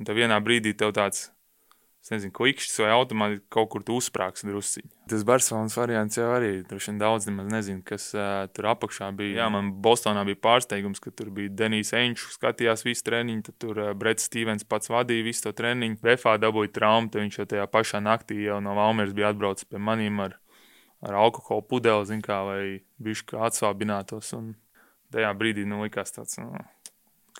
Un tad vienā brīdī tev tāds, es nezinu, klikšķis vai automātiski kaut kur uzsprāgs drusciņi. Tas Barcelonas variants jau arī droši vien daudz nemaz nezinu, kas uh, tur apakšā bija. Jā, man Bostonā bija pārsteigums, ka tur bija Denijs Enčs, skatījās visu treniņu, tad tur uh, Brets Stevens pats vadīja visu to treniņu. Vefā dabūja traumu, tad viņš jau tajā pašā naktī jau no Valmēras bija atbraucis pie maniem ar, ar alkohola pudeli, zin kā, vai bišķi atsvābinātos. Un tajā brīdī, nu, likās tāds, nu,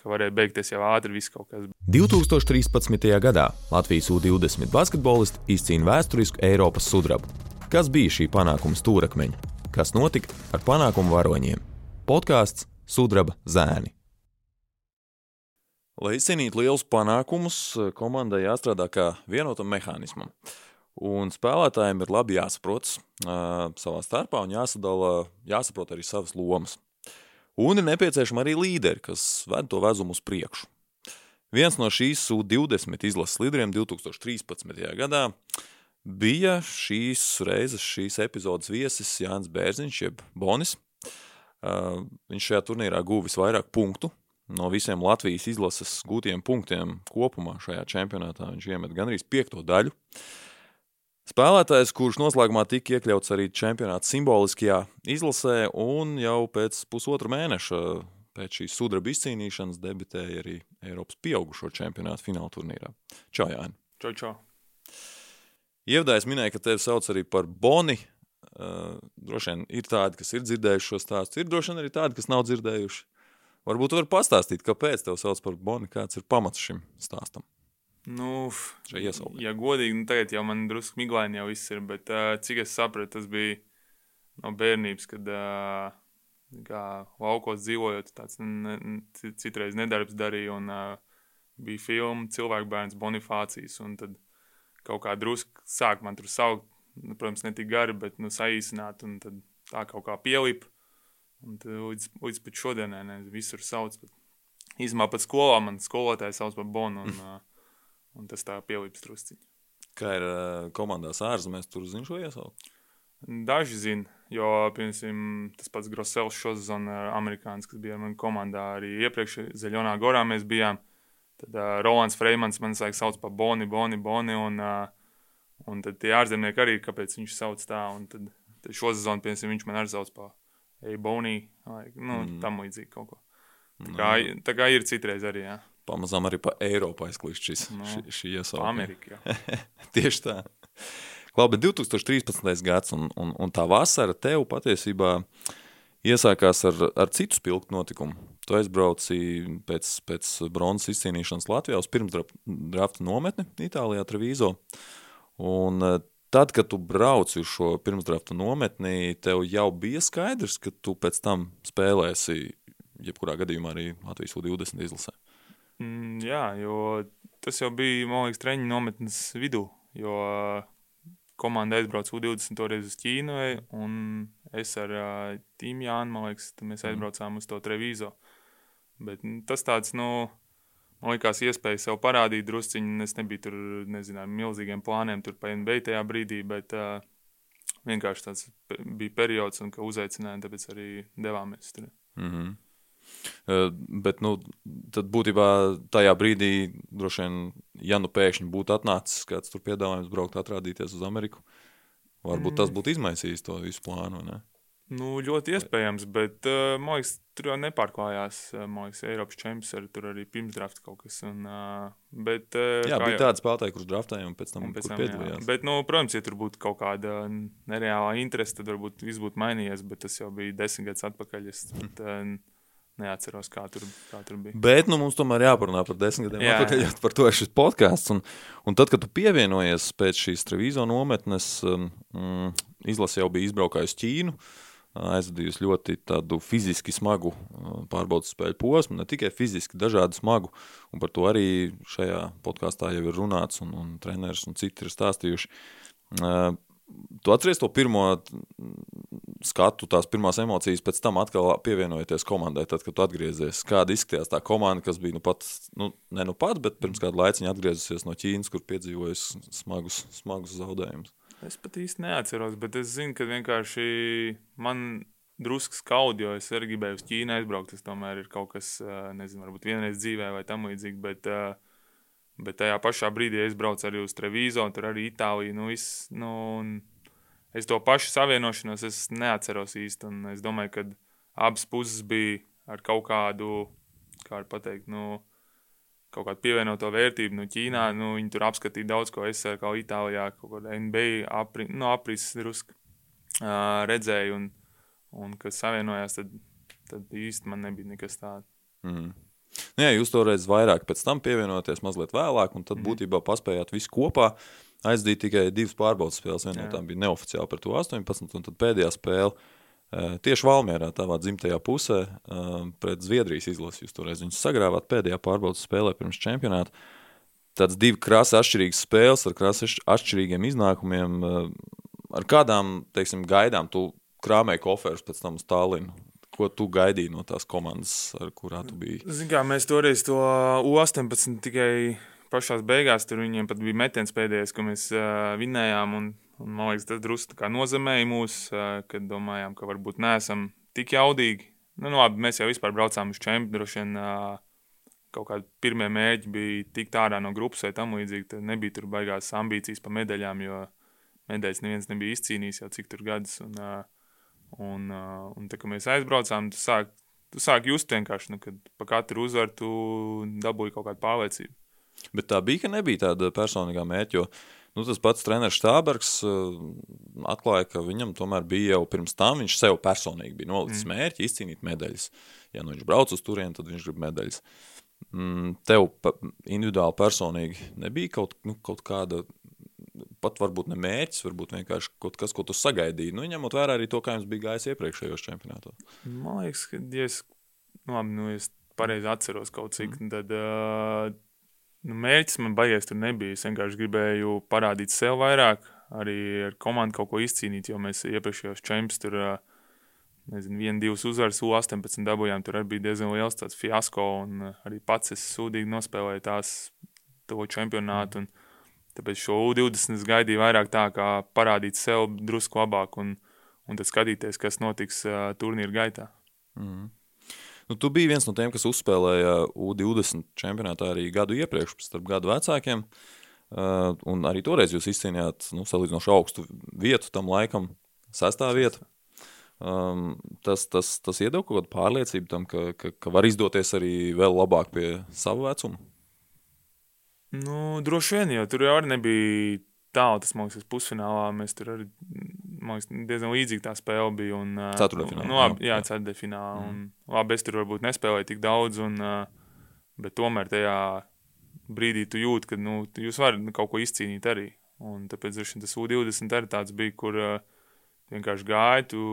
ka varēja beigties jau ātri viss kaut kas. 2013. gadā Latvijas U-20 basketbolisti izcīna vēsturisku Eiropas sudrabu. Kas bija šī panākuma stūrakmeņa? Kas notika ar panākumu varoņiem? Podkāsts Sudraba zēni. Lai izcīnītu lielus panākumus, komandai jāstrādā kā vienotam mehānismam. Un spēlētājiem ir labi jāsaprot uh, savā starpā un jāsadala, jāsaprot arī savas lomas. Un ir nepieciešama arī līderi, kas ved to vezumu uz priekšu. Viens no šīs U20 izlases līderiem 2013. gadā bija šīs reizes, šīs epizodes viesis Jānis Bērziņš, jeb Bonis. Uh, viņš šajā turnīrā guvis vairāk punktu no visiem Latvijas izlases gūtiem punktiem kopumā šajā čempionātā. Viņš iemet gandrīz piekto daļu. Uh, Spēlētājs, kurš noslēgumā tika iekļauts arī čempionāta simboliskajā izlasē, un jau pēc pusotra mēneša pēc šīs sudraba izcīnīšanas debitēja arī Eiropas pieaugušo čempionāta fināla turnīrā. Čau, Jāni! Čau, čau! Ievadājs minēja, ka tevi sauc arī par Boni. Uh, droši vien ir tādi, kas ir dzirdējuši šo stāstu, ir droši vien arī tādi, kas nav dzirdējuši. Varbūt var pastāstīt, kāpēc tev sauc par Boni, kāds ir pamats šim stāstam. Nu, ja godīgi, nu tagad jau man drusku miglaini jau viss ir, bet uh, cik es sapratu, tas bija no bērnības, kad uh, kā laukos dzīvojot, tāds ne, citreiz nedarbs darīja un uh, bija filma Cilvēku bērns Bonifācijas, un tad kaut kā drusku sāk man tur saukt, nu, protams, ne tik gari, bet nu saīsināt, un tad tā kaut kā pielip, un tad līdz, līdz pat šodienai, ne, visur sauc, bet īsumā pat skolā man skolotāji sauc par Bonu, un, uh, un tas tā pielips drusciņi. Kā ir komandās ārzemēs, tur zinu šo iesauku. Daži zina, jo, piemēram, tas pats Grosels šo sezonu, amerikānis, kas bija manā komandā, arī iepriekš Zaļonā Gorā mēs bijām. Tad uh, Rolands Freimans man sāk sauc par Boni, Boni, Boni, un, uh, un tad tie ārzemnieki arī, kāpēc viņš sauc tā, un tad, tad šo sezonu, piemēram, viņš man arī sauc par Ei, Boni, vai, nu, mm. tam līdzīgi kaut ko. Tā kā, tā kā ir citreiz arī, jā. Pamazām arī pa Eiropu aizklīst šis, Nu, šī, šī iesauka. Ameriku, jā. Tieši tā. Labi, 2013. gads un, un, un tā vasara tev patiesībā iesākās ar, ar citu spilgtu notikumu. Tu aizbrauci pēc, pēc bronzas izcīnīšanas Latvijā uz pirmsdrafta nometni Itālijā, Trevīzo. Un eh, tad, kad tu brauci uz šo pirmsdrafta nometni, tev jau bija skaidrs, ka tu pēc tam spēlēsi, jebkurā gadījumā arī Latvijas U20 izlasē. Mm, jā, jo tas jau bija, man liekas, treniņu nometnes vidū, jo ā, komanda aizbrauca U20 toreiz uz Ķīnu, un es ar uh, Tīmu Jānu, man liekas, mēs aizbraucām uz to Trevīzo. Bet nu, tas tāds, nu, man liekas, iespēja sev parādīt drusciņi, es nebiju tur, nezinu, ar milzīgiem plāniem tur pa NBA tajā brīdī, bet uh, vienkārši tāds bija periods, un ka uzaicināja, tāpēc arī devāmies tur. Mm -hmm. Bet, nu, tad būtībā tajā brīdī, droši vien, ja nu pēkšņi būtu atnācis kāds tur piedāvājums braukt, atrādīties uz Ameriku, varbūt tas būtu izmaisījis to visu plānu. Nu, ļoti iespējams, bet uh, man liekas, tur jau nepārklājās. Man liekas, Eiropas čempions ar tur arī pirms drafta kaut kas. Un, uh, bet, uh, Jā, bija jau- tādi spēlētāji, kurus draftēja un pēc tam, un pēc tam, jā. piedalījās. Bet, nu, protams, ja tur būtu kaut kāda nereāla interese, tad varbūt viss būtu mainījies. Bet tas jau bija desmit gadus atpakaļ. Es pat, uh, neatceros, kā tur, kā tur bija. Bet nu, mums tomēr jāparunā par desmit gadiem. Jā. Atpakaļ, jo par to ir šis podkāsts. Un, un tad, kad tu pievienojies pēc šīs Trevīzo nometnes, um, mm, izlase jau bija izbraukājusi Ķīnu. Aizvadījusi ļoti tādu fiziski smagu uh, pārbaudas spēļu posmu, ne tikai fiziski, dažādu smagu. Un par to arī šajā podkāstā jau ir runāts, un, un treneris un citi ir stāstījuši. Uh, Tu atceries to pirmo skatu, tās pirmās emocijas, pēc tam atkal pievienojoties komandai, tad, kad tu atgriezies. Kāda izskatījās tā komanda, kas bija nu pat, nu, ne nu pat, bet pirms kāda laiciņa atgriezusies no Ķīnas, kur piedzīvojas smagus, smagus zaudējumus. Es pat īsti neatceros, bet es zinu, ka vienkārši man drusku skaudīgi, jo es arī gribēju uz Ķīnu aizbraukt. Tas tomēr ir kaut kas, ā, nezinu, varbūt vienreiz dzīvē vai tam līdzīgi. Bet, ā, Bet tajā pašā brīdī es braucu arī uz Trevizo, tur arī Itāliju. Nu, viss, nu, es to pašu savienošanos es neatceros īsti. Es domāju, ka abas puses bija ar kaut kādu, kā pateikt, nu, kaut kādu pievienoto vērtību. Nu, Ķīnā nu, viņi tur apskatīja daudz ko. Es kā Itālijā kaut kādā NBA apri, nu, aprises drusku uh, redzēju, un, un kas savienojās, tad, tad īsti man nebija nekas tāds. Mm. Nu, jā, jūs toreiz vairāk pēc tam pievienoties mazliet vēlāk, un tad mm. būtībā paspējāt visu kopā. Aizdīt tikai divas pārbaudas spēles. Viena no tām bija neoficiāli par to 18, un tad pēdējā spēle tieši Valmjerā, tavā dzimtajā pusē, pret Zviedrijas izlasi. Jūs toreiz viņus sagrāvāt pēdējā pārbaudas spēlē pirms čempionāta. Tāds divi krasi atšķirīgas spēles ar krasi atšķirīgiem iznākumiem. Ar kādām, teiksim, gaidām tu krāmēji koferus pēc tam uz Tallinu? Ko tu gaidīji no tās komandas, ar kurām tu biji? Zin kā, mēs toreiz to U18 tikai pašā beigās tur viņiem pat bija metiens pēdējais, ko mēs uh, vinējām. Un, un, man liekas, tas drusku nozemēja mūs, uh, kad domājām, ka varbūt neesam tik jaudīgi. Nu, nu, labi, mēs jau vispār braucām uz čempionu. Droši vien uh, kaut kādi pirmie mērķi bija tikt ārā no grupas vai tam līdzīgi. Tad nebija tur baigās ambīcijas par medaļām, jo medaļas neviens nebija izcīnījis jau cik tur gadus. Un, uh, Un, uh, un tā kā mēs aizbraucām, tu sāk, tu sāk just vienkārši, nu, kad pa katru uzvaru tu dabūji kaut kādu pārliecību. Bet tā bija, ka nebija tāda personīgā mērķa, jo nu, tas pats treneris Štābergs uh, atklāja, ka viņam tomēr bija jau pirms tam, viņš sev personīgi bija nolicis mm. mērķi izcīnīt medaļas. Ja nu viņš brauc uz turieni, tad viņš grib medaļas. Mm, tev pa, individuāli personīgi nebija kaut, nu, kaut kāda pat varbūt ne mērķis, varbūt vienkārši kaut kas, ko tu sagaidīji. Nu, ņemot vērā arī to, kā jums bija gājis iepriekšējos čempionātos. Man liekas, ka, ja es, nu, labi, nu, es pareizi atceros kaut cik, mm. tad uh, nu, mērķis man baigies tur nebija. Es vienkārši gribēju parādīt sev vairāk, arī ar komandu kaut ko izcīnīt, jo mēs iepriekšējos čempionātos tur. Uh, Nezinu, viena, divas uzvaras, U-18 dabūjām. Tur arī bija diezgan liels fiasko, un arī pats es sūdīgi nospēlēju tās to čempionātu. Un, Tāpēc šo U20 gaidīju vairāk tā, kā parādīt sev drusku labāk un, un tad skatīties, kas notiks uh, turnīra gaitā. Mm. Nu, tu biji viens no tiem, kas uzspēlēja U20 čempionātā arī gadu iepriekš, starp gadu vecākiem. Uh, un arī toreiz jūs izcīnījāt nu, salīdzinoši augstu vietu tam laikam, sestā vieta. Um, tas, tas, tas iedod kaut kādu pārliecību tam, ka, ka, ka var izdoties arī vēl labāk pie sava vecuma. Nu, droši vien, jo tur jau arī nebija tālu. Tas, man liekas, pusfinālā mēs tur arī liekas, diezgan līdzīgi tā spēle bija. Un, ceturtdaļfinālā. Nu, labi, jā, ceturtdaļfinālā. Mm. Un, labi, es tur varbūt nespēlēju tik daudz, un, bet tomēr tajā brīdī tu jūti, ka nu, jūs varat kaut ko izcīnīt arī. Un tāpēc tas U20 arī tāds bija, kur vienkārši gāja. Tu,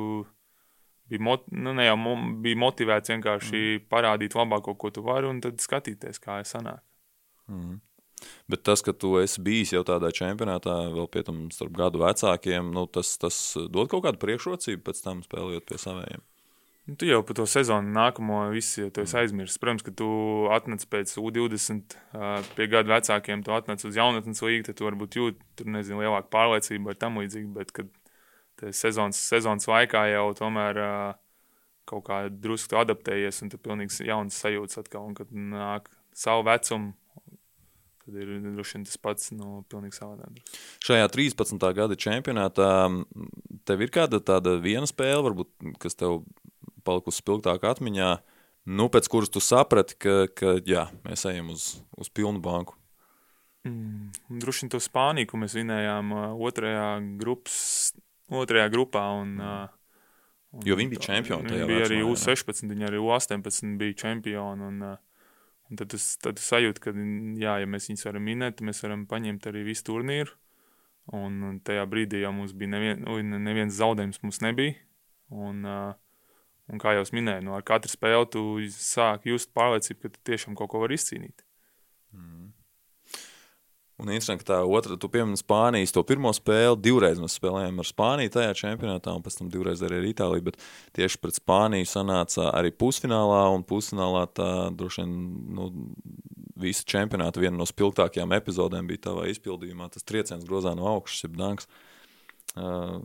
bija, mot, nu, ne jau bija motivēts vienkārši mm. parādīt labāko, ko tu vari, un tad skatīties, kā tas sanāk. Mm. Bet tas, ka tu esi bijis jau tādā čempionātā, vēl pie tam starp gadu vecākiem, nu, tas, tas dod kaut kādu priekšrocību pēc tam spēlējot pie saviem. Nu, tu jau par to sezonu nākamo visu jau esi aizmirsis. Protams, ka tu atnāc pēc U20 pie gadu vecākiem, tu atnāc uz jaunatnes līgu, tad tu varbūt jūti tur nezinu lielāku pārliecību vai tam līdzīgi, bet kad sezonas, sezonas laikā jau tomēr kaut kā drusku adaptējies un tu pilnīgi jauns sajūtas atkal, un kad nāk savu vecumu tad ir droši vien tas pats no pilnīgi savādāk. Šajā 13. gada čempionātā tev ir kāda tāda viena spēle, varbūt, kas tev palikusi spilgtāk atmiņā, nu, pēc kuras tu saprati, ka, ka jā, mēs ejam uz, uz pilnu banku. Mm, droši vien to Spāniju, ko mēs vinējām otrajā, grupas, otrajā grupā. Un, mm. Un, jo viņi bija čempioni. Viņi bija arī U16, viņi arī U18 bija čempioni. Un, uh, Un tad es, tad es sajūtu, ka, jā, ja mēs viņus varam minēt, tad mēs varam paņemt arī visu turnīru. Un tajā brīdī jau mums bija nevien, neviens zaudējums, mums nebija. Un, un kā jau minēju, no nu, katra spēle tu sāki just pārliecību, ka tu tiešām kaut ko vari izcīnīt. Mm. Un interesanti, ka tā otra, tu piemini Spānijas to pirmo spēli, divreiz mēs spēlējām ar Spāniju tajā čempionātā, un pēc tam divreiz arī ar Itāliju, bet tieši pret Spāniju sanāca arī pusfinālā, un pusfinālā tā droši vien, nu, visa čempionāta viena no spilgtākajām epizodēm bija tavā izpildījumā, tas trieciens grozā no augšas, jeb danks. Uh,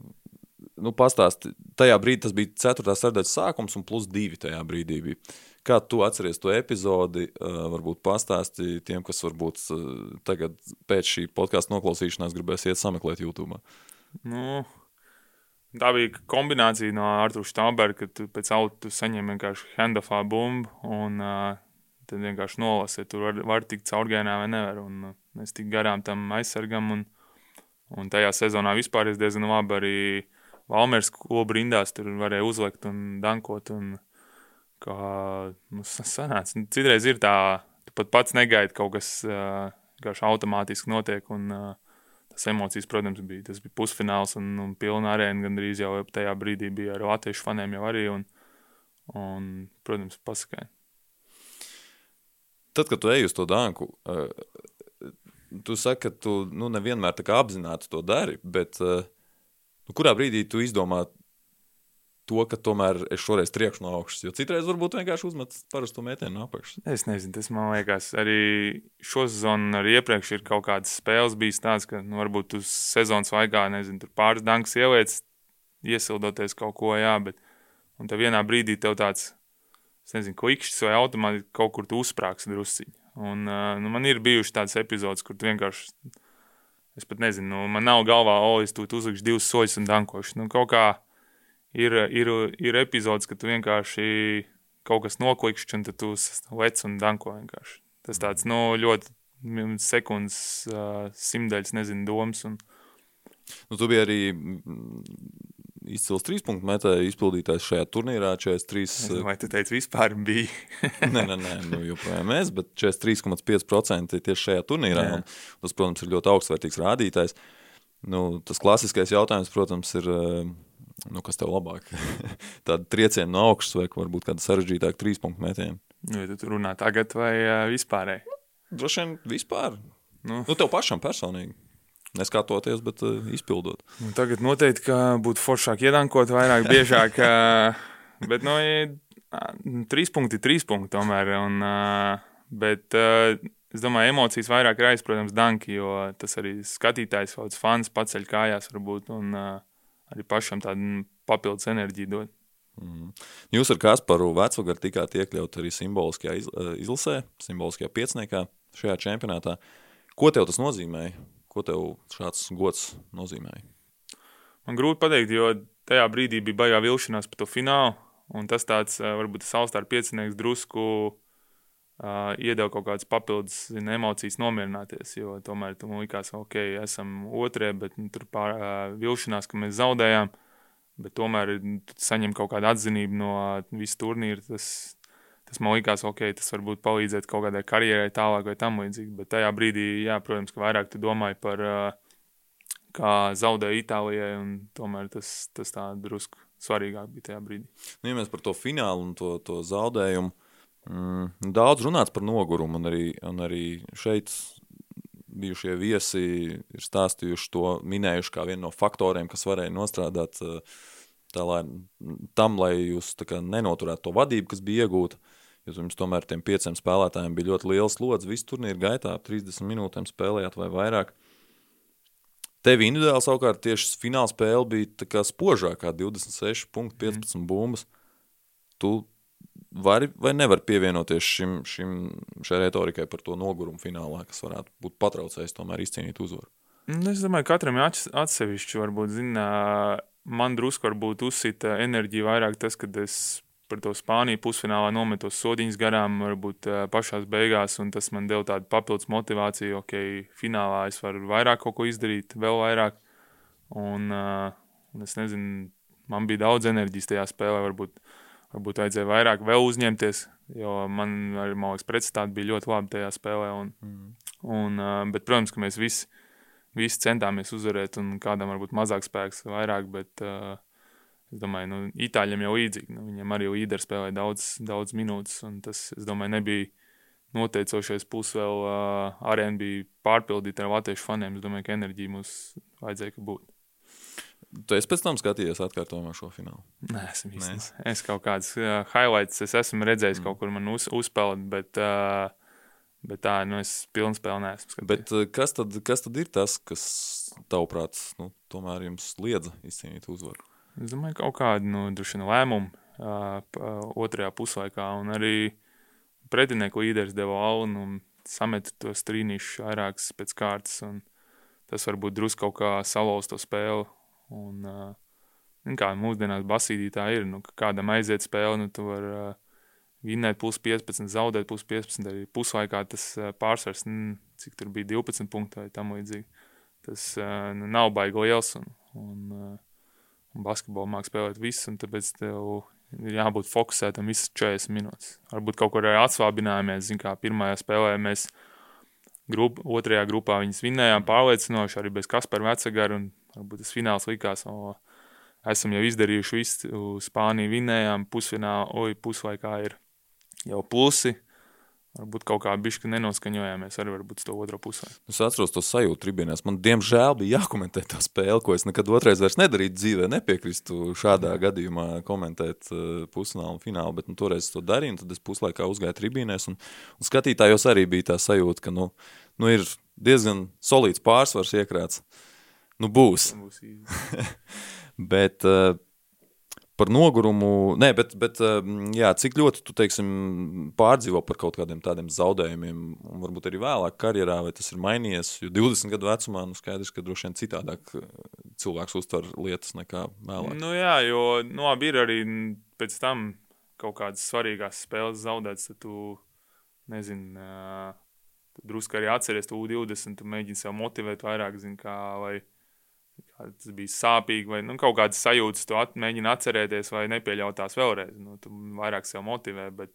nu, pastāsti, tajā brīdī tas bija 4. sadaļas sākums un plus 2 tajā brīdī bija. Kā tu atceries to epizodi, uh, varbūt pastāsti tiem, kas varbūt uh, tagad pēc šī podkāstu noklausīšanās gribēs iet sameklēt YouTube? Nu, tā bija kombinācija no Artura Štāberga, kad tu pēc auta saņem vienkārši handoffā bumbu un uh, tad vienkārši nolasi, tur var, var tikt caurgēnā vai nevar. Un, uh, mēs tik garām tam aizsargam un, un tajā sezonā vispār es diezgan labi arī Valmērs klubu rindās tur varēja uzlikt un dankot. Un, kā mums sanāca. Nu, citreiz ir tā, tu pat pats negaidi kaut kas uh, automātiski notiek. Un, tas emocijas, protams, bija. Tas bija pusfināls un, un pilna arēna. Gandrīz jau tajā brīdī bija ar latviešu faniem jau arī. Un, un, protams, pasakāja. Tad, kad tu ej uz to dāngu, uh, tu saki, ka tu nu, nevienmēr apzināti to dari, bet nu, kurā brīdī tu izdomā to, ka tomēr es šoreiz triekšu no augšas. Jo citreiz varbūt vienkārši uzmet parasto mētēju no apakšas. Es nezinu, tas man liekas, arī šo sezonu, arī iepriekš ir kaut kādas spēles bijis tāds, ka nu, varbūt uz sezonas laikā, nezinu, tur pāris dankas ieliec, iesildoties kaut ko, jā, bet un tad vienā brīdī tev tāds, es nezinu, klikšķis vai automātiski kaut kur uzsprāgs drusciņi. Un uh, nu, man ir bijuši tādas epizodes, kur vienkārši, es pat nezinu, nu, man nav galvā, o, es tu uzlikšu divus soļus un dankošu. Nu, kaut kā, ir, ir, ir epizodes, kad tu vienkārši kaut kas noklikšķi, un tu lec un danko vienkārši. Tas tāds, nu, ļoti sekundes, uh, simtaļas, nezinu, domas. Un... Nu, tu biji arī izcils trīs punktu metēju izpildītājs šajā turnīrā. 43, nezinu, vai tu teici, vispār bija? nē, nē, nē, nu, joprojām mēs, bet 43,5% tieši šajā turnīrā. Un, tas, protams, ir ļoti augstvērtīgs rādītājs. Nu, tas klasiskais jautājums, protams, ir nu, kas tev labāk? Tāda trieciena no augšas vai varbūt kāda sarežģītāka trīs punktu metiena? Nu, ja tu runā tagad vai uh, vispārēji? Droši vien vispār. Nu. nu, tev pašam personīgi. Neskatoties, bet uh, izpildot. Nu, tagad noteikti būtu foršāk iedankot vairāk, biežāk. Uh, bet, nu, ja, trīs punkti, trīs punkti tomēr. Un, uh, bet, uh, es domāju, emocijas vairāk raisa, protams, Danki, jo tas arī skatītājs, fans paceļ kājās varbūt. Un, uh, arī pašam tādu papildus enerģiju dod. Mm. Jūs ar Kasparu Vecvagaru tikāt iekļaut arī simboliskajā eh, izlasē, simboliskajā piecniekā šajā čempionātā. Ko tev tas nozīmēja? Ko tev šāds gods nozīmēja? Man grūti pateikt, jo tajā brīdī bija baigā vilšanās par to finālu. Un tas tāds, eh, varbūt Alstāra piecinieks drusku uh, iedeva kaut kādas papildus zin, emocijas, nomierināties. Jo tomēr tam likās, ok, esam otrē, bet nu, tur pār uh, vilšanās, ka mēs zaudējām. Bet tomēr saņemt kaut kādu atzinību no visu turnīru. Tas, tas man likās, ok, tas varbūt palīdzēt kaut kādai karjerai tālāk vai tam līdzīgi. Bet tajā brīdī, jā, protams, ka vairāk tu domāji par, uh, kā zaudēja Itālijai, un tomēr tas, tas tā drusku svarīgāk bija tajā brīdī. Nu, ja mēs par to finālu un to, to zaudējumu Mm, daudz runāts par nogurumu, un arī, un arī šeit bijušie viesi ir stāstījuši to, minējuši kā vienu no faktoriem, kas varēja nostrādāt eh, tā, lai, tam, lai jūs kā, nenoturētu to vadību, kas bija iegūta. Jo jums tomēr tiem pieciem spēlētājiem bija ļoti liels slodzi. Visu turnīru gaitā ap 30 minūtēm spēlējāt vai vairāk. Tev individuāli savukārt tieši fināla spēle bija spožākā, 26,15 mm. bumbas. Tu vari vai nevar pievienoties šim, šim, šai retorikai par to nogurumu finālā, kas varētu būt patraucējis tomēr izcīnīt uzvaru? Nu, es domāju, ka katram ir atsevišķi. Varbūt, zina, man drusku varbūt uzsita enerģija vairāk tas, kad es par to Spāniju pusfinālā nometos sodiņas garām, varbūt pašās beigās, un tas man deva tādu papildus motivāciju, ok, finālā es varu vairāk kaut ko izdarīt, vēl vairāk. Un, un es nezinu, man bija daudz enerģijas tajā spēlē, varbūt varbūt vajadzēja vairāk vēl uzņemties, jo man arī, man liekas, pretstāti bija ļoti labi tajā spēlē. Un, mm. un, bet, protams, ka mēs visi, visi centāmies uzvarēt, un kādam varbūt mazāk spēks, vairāk, bet es domāju, nu, Itāļiem jau līdzīgi. Nu, viņam arī līderi spēlēja daudz, daudz minūtes, un tas, es domāju, nebija noteicošais puses vēl uh, arēna bija pārpildīta ar latviešu faniem. Es domāju, ka enerģija mums vajadzēja būt. Tu esi pēc tam skatījies atkārtojumā šo finālu? Nē, esmu īstenībā. Es kaut kādas uh, highlights es esmu redzējis, mm. kaut kur man uz, uzspēlēt, bet, uh, bet tā, nu, es pilnu spēli neesmu skatījis. Bet uh, kas tad, kas tad ir tas, kas, tavuprāt, nu, tomēr jums liedza izcīnīt uzvaru? Es domāju, kaut kādu nu, lēmumu uh, otrajā puslaikā. Un arī pretinieku līderis deva aunu un sameta tos trīnīšus vairākas pēc kārtas. Tas varbūt drusku kaut kā salauzt to spēli. Un, uh, kā mūsdienās basītī tā ir, nu, kādam aiziet spēle, nu, tu vari uh, vinnēt plus 15, zaudēt plus 15. Arī puslaikā tas uh, pārsvars, mm, cik tur bija 12 punkti vai tam līdzīgi. Tas uh, nu, nav baigi liels. Un, un, uh, un basketbolu mākslinieks spēlēt visu, un tāpēc tev ir jābūt fokusētam visas 40 minūtes. Varbūt kaut kur arī atsvābinājāmies. Zin, kā pirmajā spēlē mēs grup, otrajā grupā viņas vinnējām pārliecinoši, arī bez Kaspara Vecagara, un varbūt tas fināls likās, o, esam jau izdarījuši visu, Spāniju vinnējām, pusfinālā, oi, puslaikā ir jau plusi, Varbūt kaut kā bišķi nenoskaņojāmies arī varbūt to otro pusē. Es atceros to sajūtu tribīnēs. Man, diemžēl, bija jākomentē tā spēle, ko es nekad otrreiz vairs nedarītu dzīvē. Nepiekrīstu šādā gadījumā komentēt uh, pusfinālu un finālu, bet nu, toreiz to darīju, un tad es puslaikā uzgāju tribīnēs, un, un skatītājos arī bija tā sajūta, ka nu, nu ir diezgan solīts pārsvars iekrāts. Nu būs. būs bet uh, par nogurumu. Nē, bet, bet ehm, jā, cik ļoti tu teiksim, pārdzīvo par kaut kādiem tādiem zaudējumiem, un varbūt arī vēlāk karjerā, vai tas ir mainījies. Jo 20 gadu vecumā nu, skaidrs, ka droši vien citādāk eh, cilvēks uztver lietas nekā vēlāk. Nu, jā, jo nu, ir arī pēc tam kaut kādas svarīgās spēles zaudētas. Tad tu nezini, uh, drusku arī atceries to U20, tu mēģini sev motivēt vairāk, zini, kā. Vai, tas bija sāpīgi, vai nu, kaut kādas sajūtas, tu at, mēģini atcerēties, vai nepieļaut tās vēlreiz. Nu, tu vairāk sev motivē, bet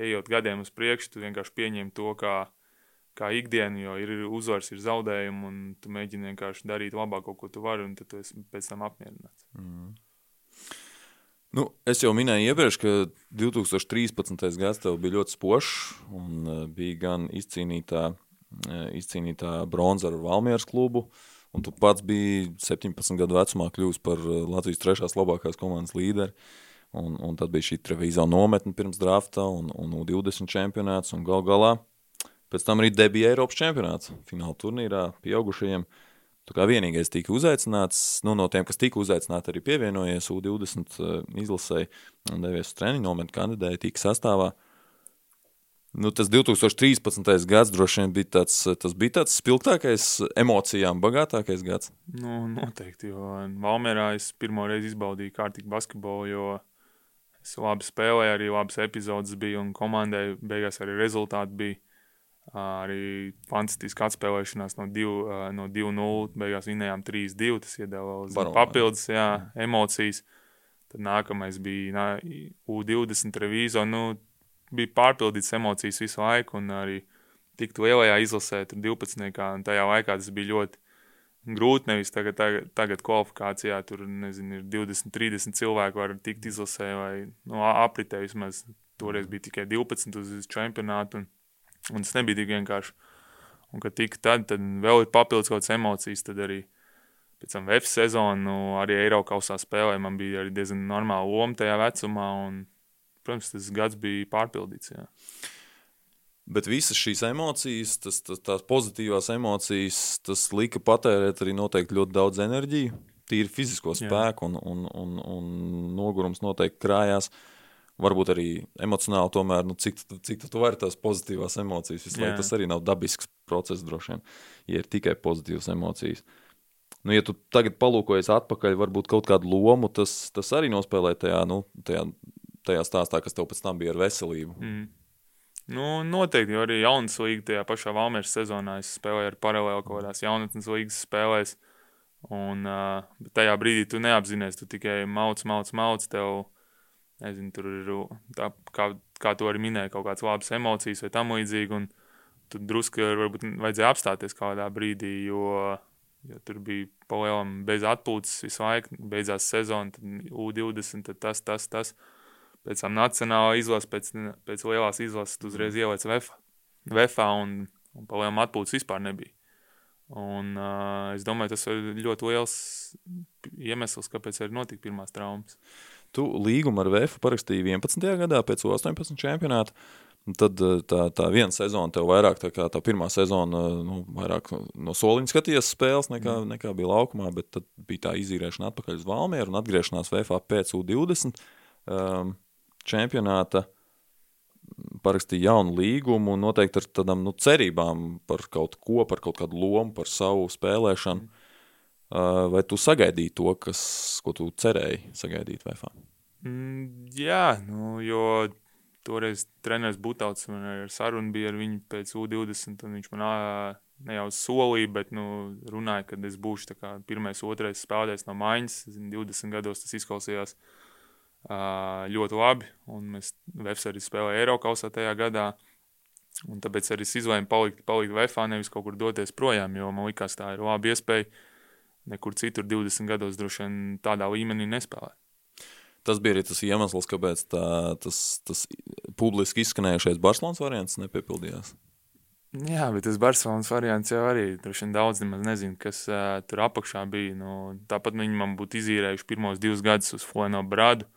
ejot gadiem uz priekšu, tu vienkārši pieņem to kā, kā ikdienu, jo ir uzvars, ir zaudējumi, un tu mēģini vienkārši darīt labāko, ko tu vari, un tad tu esi pēc tam apmierināts. Mm. Nu, es jau minēju iepriekš, ka 2013. gads tev bija ļoti spožs, un uh, bija gan izcīnītā, uh, izcīnītā bronza ar Valmieras klubu, uh, Un tu pats biji 17 gadu vecumā kļuvis par eh, Latvijas trešās labākās komandas līderi. Un, un tad bija šī Trevīzā nometne pirms drafta un, un U20 čempionāts. Un gal galā pēc tam arī debija Eiropas čempionāts fināla turnīrā pieaugušajiem. Tu kā vienīgais tika uzaicināts, nu, no tiem, kas tika uzaicināti, arī pievienojies U20 eh, izlasēji un devies uz treniņu, nometni kandidēja, tika sastāvā. Uh, Nu, tas 2013. gads droši vien bija tāds, tas bija tāds spilgtākais, emocijām bagātākais gads. Nu, noteikti, jo Valmērā es pirmo reizi izbaudīju kārtīgi basketbolu, jo es labi spēlēju, arī labas epizodes bija un komandai beigās arī rezultāti bija. Arī fantastiski atspēlēšanās no 2-0, no beigās vinējām 3-2, tas iedeva vēl papildus jā, emocijas. Tad nākamais bija U20 revīzija. Nu, bija pārpildīts emocijas visu laiku, un arī tikt lielajā izlasē, tur 12. un tajā laikā tas bija ļoti grūti. Nevis tagad, tagad, tagad kvalifikācijā tur nezinu, ir 20, 30 cilvēki, var tikt izlasē vai nu, apritē vismaz. Toreiz bija tikai 12 uz čempionātu, un, un tas nebija tik vienkārši. Un, kad tika tad, tad vēl ir papildus kaut kādas emocijas, tad arī pēc tam VF sezonu, nu, arī Eiropausā spēlē man bija diezgan normāla loma tajā vecumā, un protams, tas gads bija pārpildīts. Jā. Bet visas šīs emocijas, tas, tas, tās pozitīvās emocijas, tas lika patērēt arī noteikti ļoti daudz enerģiju, tīri fizisko spēku, un, un, un, un nogurums noteikti krājās. Varbūt arī emocionāli, tomēr, nu, cik, cik tu vari tās pozitīvās emocijas. Visu laiku tas arī nav dabisks process, droši vien, ja ir tikai pozitīvas emocijas. Nu, ja tu tagad palūkojies atpakaļ, varbūt kaut kādu lomu, tas, tas arī nospēlē tajā, nu, tajā tajā stāstā, kas tev pēc tam bija ar veselību. Mm. Nu, noteikti, jo arī jaunas līnijas tajā pašā Valmēras sezonā es spēlēju ar paralēli kaut kādās jaunatnes līnijas spēlēs. Un uh, tajā brīdī tu neapzinājies, tu tikai mauc, mauc, mauc. Tev, nezinu, tur ir tā, kā, kā tu arī minēji, kaut kādas labas emocijas vai tam līdzīgi. Un tu drusku varbūt vajadzēja apstāties kādā brīdī, jo, jo tur bija palielam bez atpūtas visu laiku. Beidzās sezona, tad U20, tad tas, tas, tas. tas pēc tam nacionālā izlase, pēc, pēc lielās izlases uzreiz ieliec VFA, VFA un, un palielam atpūtas vispār nebija. Un, uh, es domāju, tas ir ļoti liels iemesls, kāpēc arī notika pirmās traumas. Tu līgumu ar VF parakstīji 11. gadā pēc 18 čempionāta. Tad tā, tā viena sezona tev vairāk, tā kā tā pirmā sezona, nu, vairāk no soliņa skaties spēles nekā, mm. nekā bija laukumā, bet tad bija tā izīrēšana atpakaļ uz Valmieru un atgriešanās VFA pēc U20 um, čempionāta. Parakstīja jaunu līgumu un noteikti ar tādām nu, cerībām par kaut ko, par kaut kādu lomu, par savu spēlēšanu. Mm. Uh, vai tu sagaidīji to, kas, ko tu cerēji sagaidīt VFA? Mm, jā, nu, jo toreiz treneris Butauts man ar sarunu bija ar viņu pēc U20, un viņš man ne jau solīja, bet nu, runāja, ka es būšu kā, pirmais, otrais spēlētājs no maiņas. 20 gados tas izklausījās ļoti labi, un mēs Vēfs arī spēlējām Eiropausā tajā gadā. Un tāpēc arī es izlēmu palikt, palikt VFā, nevis kaut kur doties projām, jo man likās, tā ir laba iespēja. Nekur citur 20 gados droši vien tādā līmenī nespēlēt. Tas bija arī tas iemesls, kāpēc tā, tas, tas publiski izskanējušais Barcelonas variants nepiepildījās. Jā, bet tas Barcelonas variants jau arī droši vien daudz nemaz nezina, kas uh, tur apakšā bija. Nu, tāpat viņi man būtu izīrējuši pirmos divus gadus uz Fueno Bradu.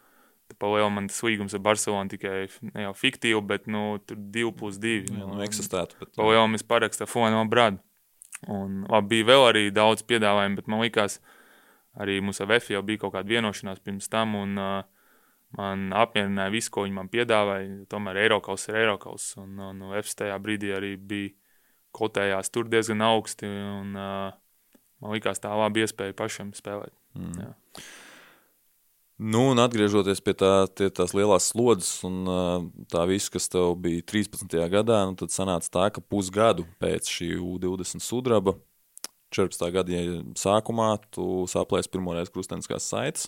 Palielināt man tas līgums ar Barcelonu tikai ne jau fiktīvi, bet nu, tur 2 plus 2. Jā, nu, eksistētu. Bet... Palielināt mēs parakstīju Fueno Bradu. Un labi, bija vēl arī daudz piedāvājumu, bet man likās, ka arī mums ar VF jau bija kaut kāda vienošanās pirms tam, un uh, man apmierināja visu, ko viņi man piedāvāja. Tomēr Eiropas ir Eiropas, un, un VF tajā brīdī arī bija kotējās tur diezgan augsti, un uh, man likās tā laba iespēja pašam spēlēt. Mm. Jā. Nu, un atgriežoties pie tā, tie, tās lielās slodzes un tā viss, kas tev bija 13. gadā, nu, tad sanāca tā, ka pusgadu pēc šī U20 sudraba 14. gada sākumā tu saplēsi pirmoreiz krusteniskās saites.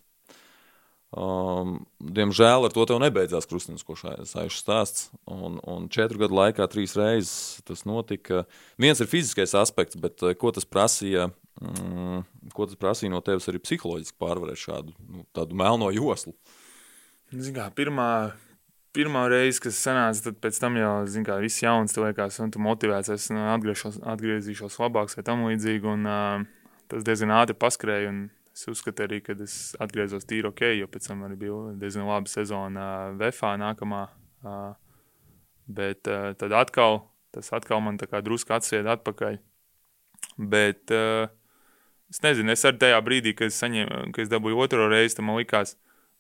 Um, diemžēl ar to tev nebeidzās krustenisko saišu stāsts. Un, un četru gadu laikā trīs reizes tas notika. Viens ir fiziskais aspekts, bet ko tas prasīja, mm, ko tas prasīja no tevis arī psiholoģiski pārvarēt šādu nu, melno joslu? Kā, pirmā, pirmā reize, kas sanāca, tad pēc tam jau, kā, viss jauns, tu liekas, un tu motivēts, es nu, atgriezīšos labāks vai tam līdzīgi, un uh, tas diezgan ātri paskrēja, un es uzskatu arī, ka es atgriezos tīri ok, jo pēc tam arī bija diezgan laba sezona uh, VFā nākamā, uh, bet uh, tad atkal, tas atkal man drusku atsied atpakaļ, bet uh, es nezinu, es arī tajā brīdī, kad es saņēmu, kad es dabūju otro reizi, tad man likās,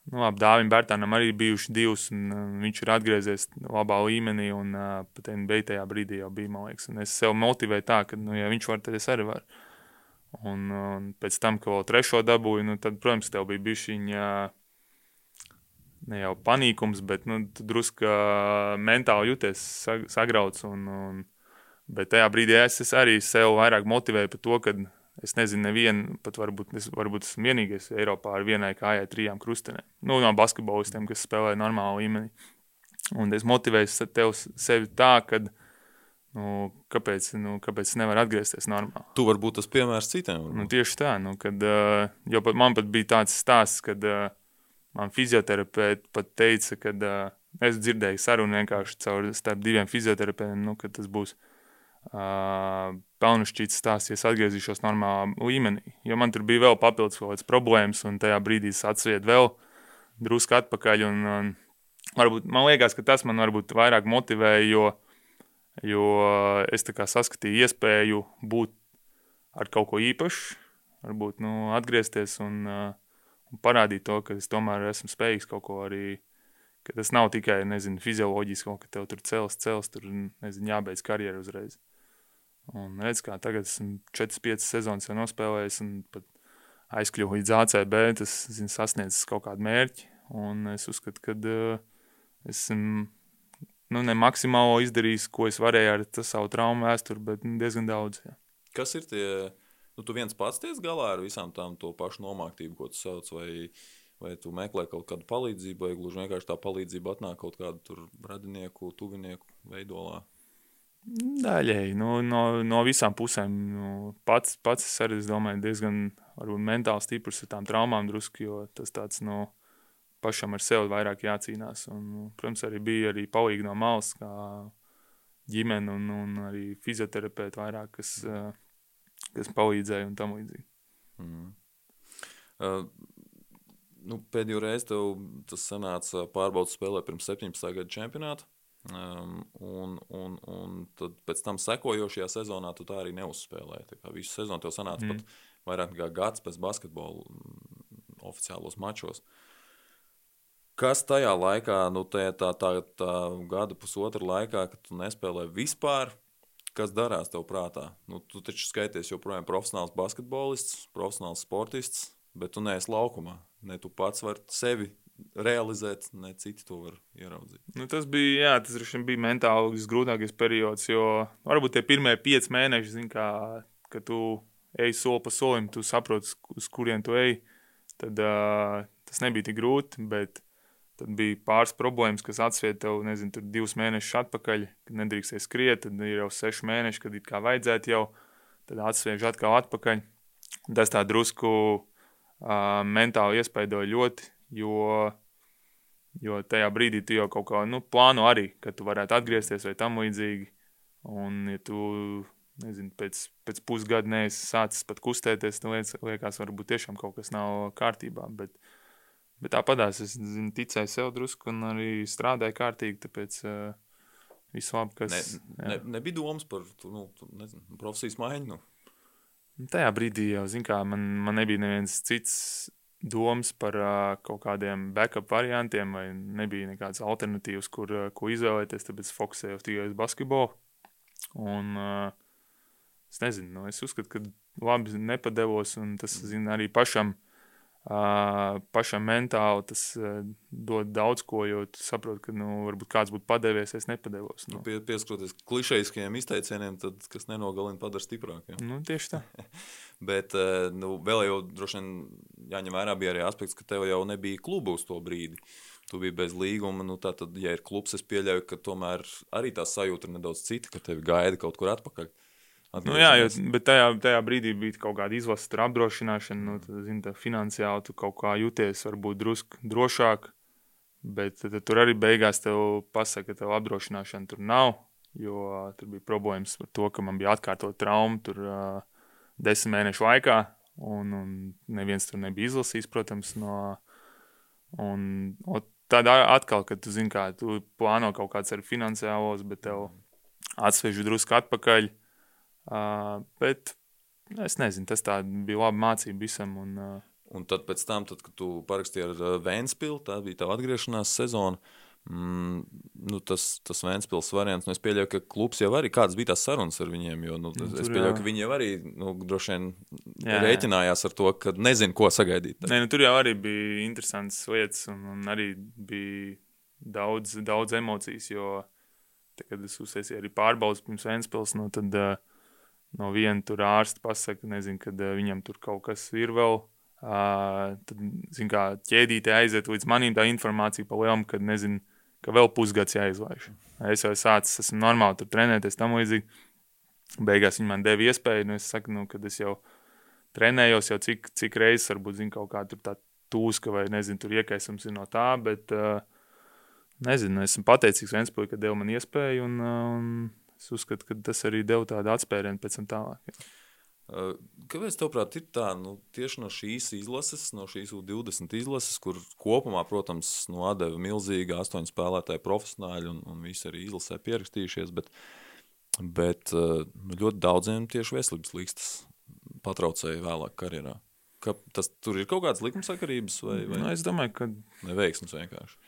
Nu, labi, Dāvim Bērtānam arī bijuši divas, un uh, viņš ir atgriezies labā līmenī, un uh, pat NBA tajā brīdī jau bija, man liekas. Un es sev motivēju tā, ka, nu, ja viņš var, tad es arī varu. Un, un pēc tam, kad vēl trešo dabūju, nu, tad, protams, tev bija bišķiņa, ne jau panīkums, bet, nu, tu druska mentāli jūties sagrauts, un, un, bet tajā brīdī es, es arī sev vairāk motivēju par to, ka Es nezinu, nevienu, pat varbūt, es, varbūt esmu vienīgais Eiropā ar vienai kājai, trijām krustenēm. Nu, no basketbolistiem, kas spēlē normālu līmeni. Un es motivēju tev sevi tā, ka, nu, kāpēc, nu, kāpēc nevar atgriezties normāli. Tu vari būt tas piemērs citiem. Nu, tieši tā, nu, kad, uh, jo pat, man pat bija tāds stāsts, kad uh, man fizioterapeiti pat teica, ka uh, es dzirdēju sarunu vienkārši caur starp diviem fizioterapeitiem, nu, ka tas būs pelnušķīts stāsties, atgriezīšos normālā līmenī. Jo man tur bija vēl papildus kaut kādas problēmas, un tajā brīdī es atsvietu vēl drusku atpakaļ. Un, un, varbūt, man liekas, ka tas man varbūt vairāk motivēja, jo, jo es saskatīju iespēju būt ar kaut ko īpašu, varbūt nu, atgriezties un, un parādīt to, ka es tomēr esmu spējīgs kaut ko arī. Tas nav tikai nezinu, fizioloģiski, ka tev tur cels, cels, tur nezinu, jābeidz karjeru uzreiz. Un redz, kā tagad esmu 4-5 sezonas jau nospēlējis un pat aizkļuvu līdz ACB, tas zin, sasniedzis kaut kādu mērķi. Un es uzskatu, ka uh, esmu nu, ne maksimālo izdarījis, ko es varēju ar savu traumu vēsturi, bet nu, diezgan daudz. Jā. Kas ir tie? Nu, tu viens pats tiec galā ar visām tām to pašu nomāktību, ko tu sauc, vai, vai tu meklē kaut kādu palīdzību, vai gluži vienkārši tā palīdzība atnāk kaut kādu radinieku, tuvinieku veidolā? Daļēji no, no, no visām pusēm. Nu, pats, pats es arī es domāju, diezgan varbūt, mentāli stiprs ar tām traumām, drusku, jo tas tāds no pašam ar sevi vairāk jācīnās. Un, nu, protams, arī bija arī palīgi no malas, kā ģimene un, un arī fizioterapeiti vairāk, kas, kas palīdzēja un tam līdzīgi. Mm. Uh, nu, pēdējo reizi tev tas sanāca pārbaudas spēlē pirms 17. gada čempionāta. Um, un, un, un tad pēc tam sekojošajā sezonā tu tā arī neuzspēlēji. Visu sezonu tev sanāca mm. pat vairāk nekā gads pēc basketbola mm, oficiālos mačos. Kas tajā laikā, nu, tā, tā, tā, tā gada pusotra laikā, kad tu nespēlē vispār, kas darās tev prātā? Nu, tu taču skaities joprojām profesionāls basketbolists, profesionāls sportists, bet tu neesi laukumā. Ne tu pats vari sevi realizēt, ne citi to var ieraudzīt. Nu, tas bija, jā, tas bija mentāli visgrūtākais periods, jo varbūt tie pirmie pieci mēneši, zin, kā, kad tu ej soli pa solim, tu saproti, uz kurien tu ej, tad uh, tas nebija tik grūti, bet tad bija pāris problēmas, kas atsviet tev, nezinu, tur divus mēnešus atpakaļ, kad nedrīkstēji skriet, tad ir jau seši mēneši, kad it kā vajadzētu jau, tad atsviež atkal atpakaļ. Tas tā drusku uh, mentāli iespaidoja ļoti, jo, jo tajā brīdī tu jau kaut kā nu, plāno arī, ka tu varētu atgriezties vai tam līdzīgi. Un, ja tu nezinu, pēc, pēc pusgada neesi sācis pat kustēties, tad liekas, varbūt tiešām kaut kas nav kārtībā. Bet, bet tāpatās es zinu, ticēju sev drusku un arī strādāju kārtīgi, tāpēc uh, viss labi, kas... Ne, ne, nebija domas par nu, nezinu, profesijas maiņu? Nu. Tajā brīdī jau, zin kā, man, man nebija neviens cits domas par uh, kaut kādiem backup variantiem, vai nebija nekādas alternatīvas, kur, uh, ko izvēlēties. Tāpēc fokusējos tikai uz basketbolu. Un, uh, es nezinu, nu, es uzskatu, ka labi nepadevos, un tas zin, arī pašam. Uh, pašam mentāli tas uh, dod daudz ko, jo tu saproti, ka nu, varbūt kāds būtu padevies, es nepadevos. Nu. Pie, pieskaroties klišejiskajiem izteicieniem, tad kas nenogalina, padara stiprāk. Ja? Nu, tieši tā. Bet uh, nu, vēl jau droši vien jāņem vērā bija arī aspekts, ka tev jau nebija kluba uz to brīdi. Tu biji bez līguma. Nu, tad, ja ir klubs, es pieļauju, ka tomēr arī tā sajūta ir nedaudz cita, ka tevi gaida kaut kur atpakaļ. Nu, jā, jo, bet tajā, tajā brīdī bija kaut kāda izlases apdrošināšana. Nu, tad, zin, tā, finansiāli tu kaut kā jūties, varbūt drusku drošāk. Bet tad, tad tur arī beigās tev pasaka, ka tev apdrošināšana tur nav. Jo tur bija problēmas ar to, ka man bija atkārtot traumu tur uh, desmit mēnešu laikā. Un, un neviens tur nebija izlasījis, protams, no. Un, un tad atkal, kad tu zini, kā tu plāno kaut kāds arī finansiālos, bet tev atsvežu drusku atpakaļ. Uh, bet es nezinu, tas bija labi mācība visam. Un, uh, un tad, tam, tad, kad tu parakstīji ar Vēnspili, tā bija tā atgriešanās sezona. Uh, Mm, nu, tas, tas Vēnspils variants, nu, es pieļauju, ka klubs jau arī kādas bija tās sarunas ar viņiem, jo nu, nu es, es pieļauju, ka viņi jau arī nu, droši vien jā, rēķinājās ar to, ka nezinu, ko sagaidīt. Nē, nu, tur jau arī bija interesants lietas un, un arī bija daudz, daudz emocijas, jo te, kad es uztaisīju arī pārbaudas pirms Vēnspils, nu, tad uh, no viena tur ārsta pasaka, nezinu, kad uh, viņam tur kaut kas ir vēl, Uh, tad, zin, kā ķēdīte aiziet līdz manim tā informācija pa lielam, kad nezinu, ka vēl pusgads jāizlaiž. Es jau sācis, esmu normāli tur trenēties, tam līdzīgi. Beigās viņi man deva iespēju, nu es saku, nu, kad es jau trenējos, jau cik, cik reizes varbūt, zinu, kaut kā tur tā tūska vai, nezinu, tur iekaisums ir no tā, bet, uh, nezinu, esmu pateicīgs Ventspilī, ka deva man iespēju, un, uh, un es uzskatu, ka tas arī deva tādu atspērienu pēc tam tālāk. Jā. Kāpēc, tavuprāt, ir tā, nu, tieši no šīs izlases, no šīs U20 izlases, kur kopumā, protams, nu, atdeva milzīgi astoņu spēlētāju profesionāļi un, un visi arī izlasē pierakstījušies, bet, bet nu, ļoti daudziem tieši veselības līkstas patraucēja vēlāk karjerā. Ka tas, tur ir kaut kādas likumsakarības vai, vai? Nu, es domāju, ka... Neveiksmes vienkārši.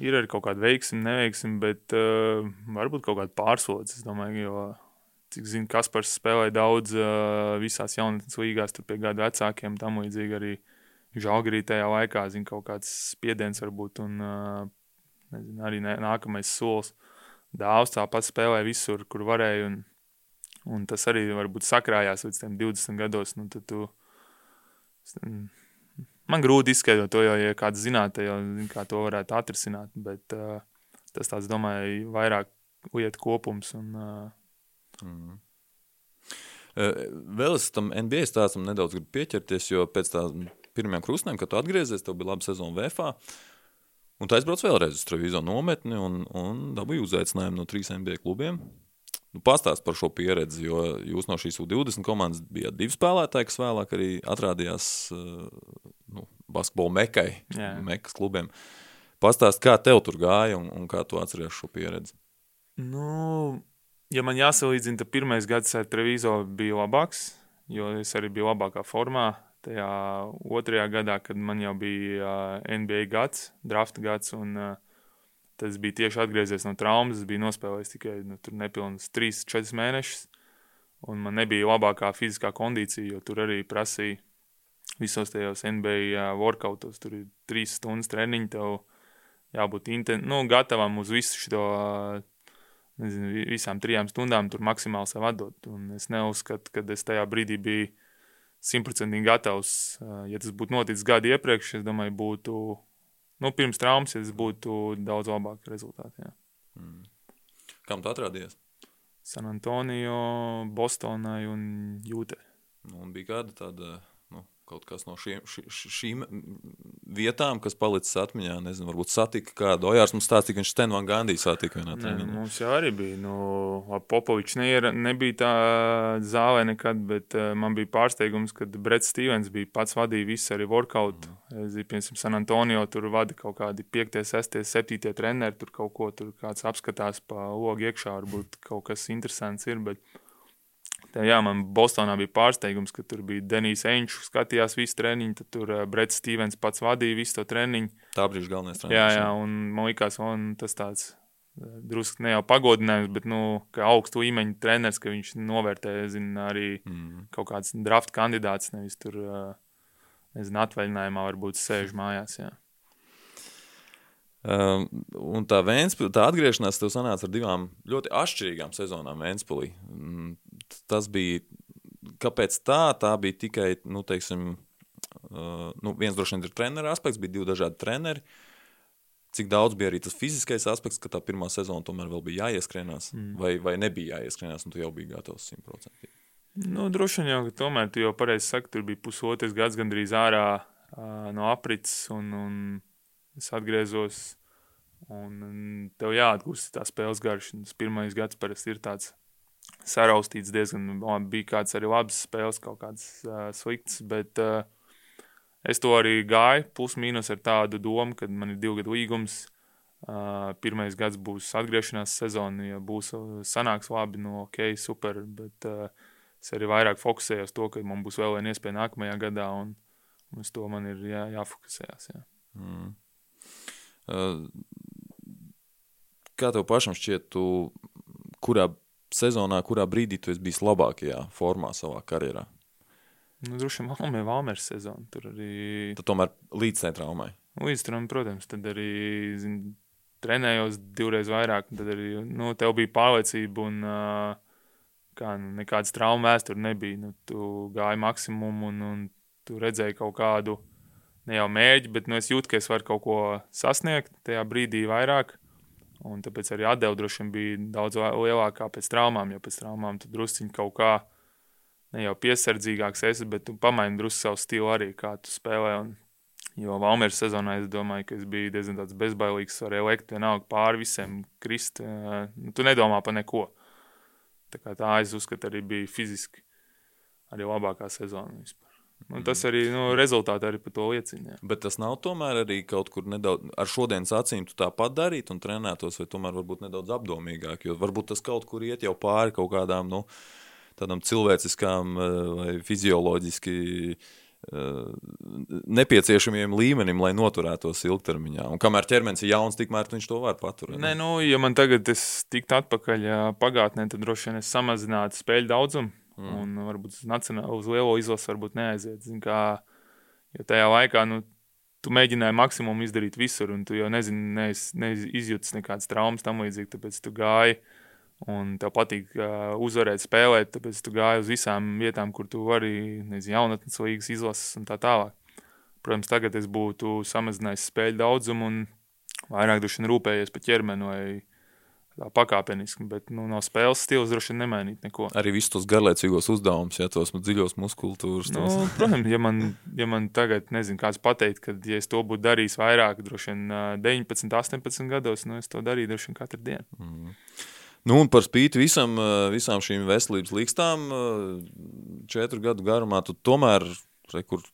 Ir arī kaut kāda veiksme, neveiksme, bet uh, varbūt kaut kāda pārslodzes, es domāju, jo cik zinu, Kaspars spēlēja daudz uh, visās jaunatnes līgās, tur pie gadu vecākiem, tam līdzīgi arī Žalgarī tajā laikā, zinu, kaut kāds spiediens varbūt, un uh, nezinu, arī ne, nākamais solis. Dāvs tāpat spēlēja visur, kur varēja, un, un tas arī varbūt sakrājās līdz tiem 20 gados, nu tu, man grūti izskaidrot to, jo, ja kāds zinātu, jau, zin, kā to varētu atrisināt, bet uh, tas tāds, domāju, vairāk lietu kopums, un uh, Mm. Vēl es tam NBA stāstam nedaudz gribu pieķerties, jo pēc tā pirmajām krustnēm, kad tu atgriezies, tev bija laba sezona VFA, un tu aizbrauc vēlreiz uz Trevizo nometni un, un dabūji uzaicinājumu no trīs NBA klubiem. Nu, Pastāst par šo pieredzi, jo jūs no šīs U20 komandas bijāt divi spēlētāji, kas vēlāk arī atrādījās nu, basketbola mekai, Jā. mekas klubiem. Pastāst, kā tev tur gāja un, un kā tu atceries šo pieredzi? Nu, ja man jāsalīdzina, tad pirmais gads ar Trevizo bija labāks, jo es arī biju labākā formā. Tajā otrajā gadā, kad man jau bija uh, NBA gads, drafta gads, un uh, tas bija tieši atgriezies no traumas. Es biju nospēlējis tikai nu, nepilnus 3-4 mēnešus, un man nebija labākā fiziskā kondīcija, jo tur arī prasīja visos tajos NBA workoutos. Tur ir 3 stundas treniņi, tev jābūt inten... nu, gatavam uz visu šo nezinu, visām trijām stundām tur maksimāli sev atdot. Un es neuzskatu, ka es tajā brīdī biju simtprocentīgi gatavs. Ja tas būtu noticis gadu iepriekš, es domāju, būtu nu, pirms traumas, ja tas būtu daudz labāk rezultāti. Jā. Mm. Kam tu atradies? San Antonio, Bostonai un Jūtē. Nu, un bija kāda tāda kaut kas no šiem, ši, šīm vietām, kas palicis atmiņā. Nezinu, varbūt satika kādu. Ojārs mums stāstīja, ka viņš Stenu Van Gandī satika vienā treniņā. Mums jau arī bija. Nu, Popovičs neiera, nebija tā zālē nekad, bet uh, man bija pārsteigums, kad Brets Stevens bija pats vadīja visu arī workout. Mm. Es, piemēram, San Antonio tur vada kaut kādi 5, 6, 7 treneri, tur kaut ko tur kāds apskatās pa logu iekšā, varbūt kaut kas interesants ir, bet Tā, jā, man Bostonā bija pārsteigums, ka tur bija Denijs Enčs, skatījās visu treniņu, tad tur uh, Brets Stevens pats vadīja visu to treniņu. Tā brīža galvenais treneris. Jā, jā, un man likās, un tas tāds uh, drusku ne jau pagodinājums, bet, nu, augstu līmeņu treneris, ka viņš novērtē, zina, arī mm. kaut kāds draft kandidāts, nevis tur, uh, nezinu, atvaļinājumā varbūt sēž mājās, jā. Um, un tā, Vēnspil, tā atgriešanās tev sanāca ar divām ļoti atšķirīgām sezonām Vēnspilī. Tas bija, kāpēc tā? Tā bija tikai, nu, teiksim, uh, nu, viens droši vien ir treneru aspekts, bija divi dažādi treneri. Cik daudz bija arī tas fiziskais aspekts, ka tā pirmā sezona tomēr vēl bija jāieskrienās, mm. vai, vai nebija jāieskrienās, un tu jau biji gatavs simtprocentīgi. Nu, droši vien jau, tomēr tu jau pareizi saki, tur bija pusotrs gads gandrīz ārā uh, no aprits, un, un es atgriezos, un tev jāatgūst tā spēles garš. Tas pirmais gads parasti ir tāds saraustīts diezgan, bija kāds arī labs spēles, kaut kāds uh, slikts, bet uh, es to arī gāju, plus mīnus ar tādu domu, ka man ir divu gadu līgums, uh, pirmais gads būs atgriešanās sezona, ja būs sanāks labi, no ok, super, bet uh, es arī vairāk fokusējos to, ka man būs vēl viena iespēja nākamajā gadā, un, uz to man ir jā, jāfokusējās, jā. Mm. Kā tev pašam šķiet, tu, kurā sezonā, kurā brīdī tu esi bijis labākajā formā savā karjerā? Nu, droši vien Valmē Valmērs sezona. Tur arī... Tad tomēr līdz tai traumai. Līdz traumai, protams. Tad arī zin, trenējos divreiz vairāk. Tad arī nu, tev bija pārliecība un uh, kā, nu, nekādas traumas vēsture nebija. Nu, tu gāji maksimumu un, un tu redzēji kaut kādu ne jau mēģi, bet nu, es jūtu, ka es varu kaut ko sasniegt tajā brīdī vairāk. Un tāpēc arī atdeva droši vien bija daudz lielākā pēc traumām, jo pēc traumām tu drusciņi kaut kā ne jau piesardzīgāks esi, bet tu pamaini drusku savu stilu arī, kā tu spēlē. Un, jo Valmēras sezonā es domāju, ka es biju diezgan bezbailīgs, varēju lekt vienalga pāri visiem krist. Nu, tu nedomā par neko. Tā tā es uzskatu arī bija fiziski arī labākā sezona vispār. Un tas arī nu, rezultāti arī par to liecina. Jā. Bet tas nav tomēr arī kaut kur nedaudz ar šodienas acīm tāpat darīt un trenētos, vai tomēr varbūt nedaudz apdomīgāk, jo varbūt tas kaut kur iet jau pāri kaut kādām, nu, tādām cilvēciskām eh, vai fizioloģiski eh, nepieciešamiem līmenim, lai noturētos ilgtermiņā. Un kamēr ķermenis ir jauns, tikmēr viņš to var paturēt. Nē, nu, ja man tagad es tiktu atpakaļ pagātnē, tad droši vien es samazinātu spēļu daudzumu Mm. Un varbūt nacionāli uz lielo izlasi varbūt neaiziet. Zin, kā, jo tajā laikā nu, tu mēģināji maksimumu izdarīt visur, un tu jau nezini, neiz, neizjūtas nekādas traumas tam līdzīgi, tāpēc tu gāji. Un tev patīk uh, uzvarēt, spēlēt, tāpēc tu gāji uz visām vietām, kur tu vari, nezinu, jaunatnes līgas izlases un tā tālāk. Protams, tagad es būtu samazinājis spēļu daudzumu un vairāk rūpējies par ķermeni vai pakāpeniski, bet nu, no spēles stila droši vien nemainīt neko. Arī visus tos garlaicīgos uzdevumus, ja tos dziļos muskultūras. Nu, protams, ja man, ja man tagad, nezinu, kāds pateikt, ka, ja es to būtu darījis vairāk, droši vien 19, 18 gados, nu, es to darīju droši vien katru dienu. Mm. Nu, un par spīti visam, visām šīm veselības līkstām, četru gadu garumā, tu tomēr, re, kur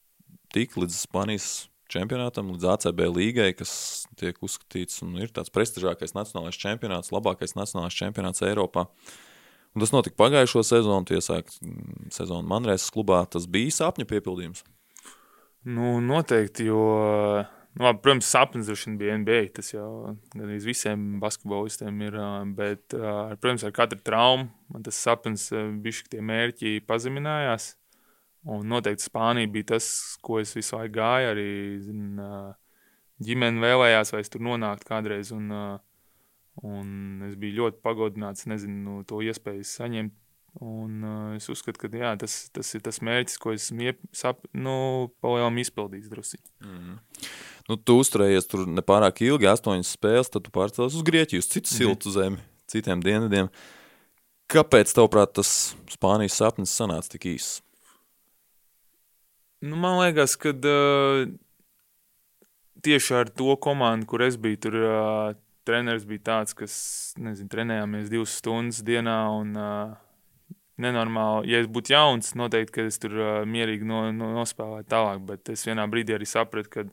tik līdz Spānijas čempionātam, līdz ACB līgai, kas tiek uzskatīts un ir tāds prestižākais nacionālais čempionāts, labākais nacionālais čempionāts Eiropā. Un tas notika pagājušo sezonu, iesākt sezonu Manrēsas klubā. Tas bija sapņu piepildījums. Nu, noteikti, jo, nu, labi, protams, sapnis droši vien bija NBA. Tas jau gan visiem basketbolistiem ir. Bet, protams, ar katru traumu man tas sapnis bija šie mērķi pazeminājās. Un noteikti Spānija bija tas, ko es visu laiku gāju. Arī zin, ģimene vēlējās, vai es tur nonāktu kādreiz. Un, un es biju ļoti pagodināts, nezinu, to iespēju saņemt. Un, uh, es uzskatu, ka jā, tas, tas ir tas mērķis, ko esmu nu, palielinājis izpildījis. Mm -hmm. nu, tu uzturējies tur nepārāk ilgi, astoņas spēles, tad tu pārcēlies uz Grieķiju, uz citu mm -hmm. siltu zemi, citiem dienvidiem. Kāpēc, tavuprāt, tas Spānijas sapnis sanāca tik īss? Nu, man liekas, ka uh, tieši ar to komandu, kur es biju, tur uh, treneris bija tāds, kas, nezinu, trenējāmies divas stundas dienā. Un, uh, nenormāli, ja es būtu jauns, noteikti, ka es tur uh, mierīgi no, no, nospēlētu tālāk. Bet es vienā brīdī arī sapratu, ka,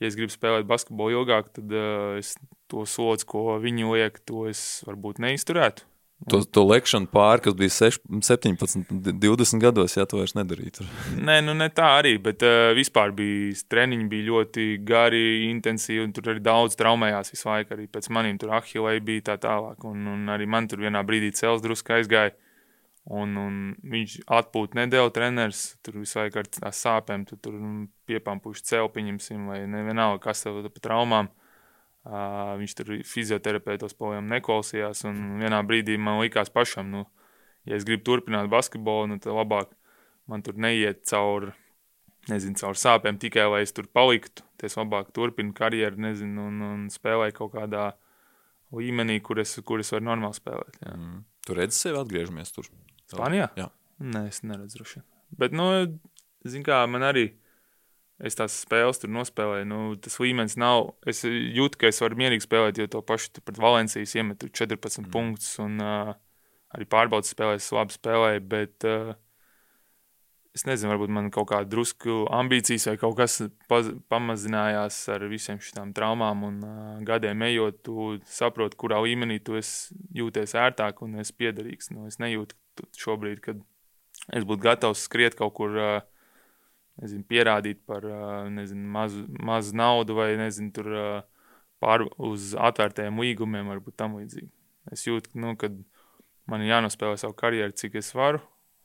ja es gribu spēlēt basketbolu ilgāk, tad uh, es to slodzi, ko viņi liek, to es varbūt neizturētu. To, to lekšanu pāri, kas bija 6, 17, 20 gados, ja to vairs nedarītu. Nē, nu ne tā arī, bet uh, vispār bija treniņi bija ļoti gari, intensīvi, un tur arī daudz traumējās visu laiku. Arī pēc maniem tur ahilei bija tā tālāk, un, un arī man tur vienā brīdī cels drusku aizgāja. Un, un viņš atpūta nedēļu treneris, tur visu laiku ar sāpēm, tu tur piepampuši celpiņam, vai nevienalga, kas tev pa traumām. Uh, Uh, viņš tur fizioterapeitos projām neklausījās. Vienā brīdī man likās pašam, nu, ja es gribu turpināt basketbolu, nu, tad labāk man tur neiet cauri, nezinu, cauri sāpēm tikai, lai es tur paliktu. Es labāk turpinu karjeru, nezinu, un, un spēlēju kaut kādā līmenī, kur es, kur es varu normāli spēlēt. Jā. Mm. Tu redzi sevi atgriežamies tur? Spānijā? Jā. Nē, es neredzu droši. Bet, nu, zin kā, man arī es tās spēles tur nospēlēju. Nu, tas līmenis nav. Es jūtu, ka es varu mierīgi spēlēt, jo to pašu pret Valencijas iemetu 14 mm. punktus. Un uh, arī pārbaudas spēlēs labi spēlēju. Bet uh, es nezinu, varbūt man kaut kāda drusku ambīcijas vai kaut kas pamazinājās ar visiem šīm traumām. Un uh, gadiem ejot, tu saproti, kurā līmenī tu jūties ērtāk un esi piederīgs. Nu, es nejūtu šobrīd, kad es būtu gatavs skriet kaut kur. Uh, nezinu, pierādīt par nezinu, mazu, mazu naudu vai nezinu, tur, pār, uz atvērtajiem līgumiem, varbūt tam līdzīgi. Es jūtu, nu, ka man ir jānospēlē savu karjeru, cik es varu,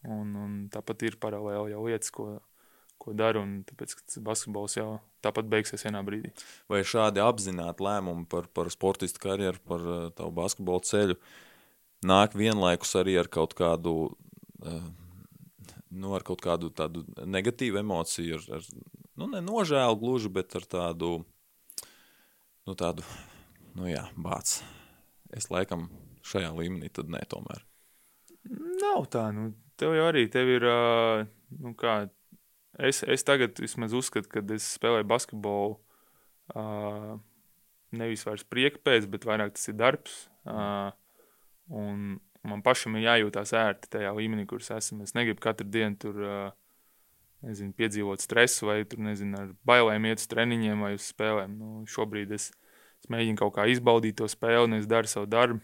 un, un tāpat ir paralēli jau lietas, ko, ko daru, tāpēc, basketbols jau tāpat beigsies vienā brīdī. Vai šādi apzināti lēmumi par, par sportistu karjeru, par tavu basketbolu ceļu nāk vienlaikus arī ar kaut kādu uh, nu, ar kaut kādu tādu negatīvu emociju, ar, ar nu, ne nožēlu gluži, bet ar tādu, nu, tādu, nu, jā, bāc. Es laikam šajā līmenī tad nē, tomēr. Nav tā, nu, tev jau arī, tev ir, nu, kā, es, es tagad vismaz uzskatu, kad es spēlēju basketbolu, uh, nevis vairs prieka pēc, bet vairāk tas ir darbs, uh, un, man pašam ir jājūtās ērti tajā līmenī, kur es esmu. Es negribu katru dienu tur nezinu, piedzīvot stresu vai tur, nezinu, ar bailēm iet uz treniņiem vai uz spēlēm. Nu, šobrīd es, es mēģinu kaut kā izbaudīt to spēli, un es daru savu darbu.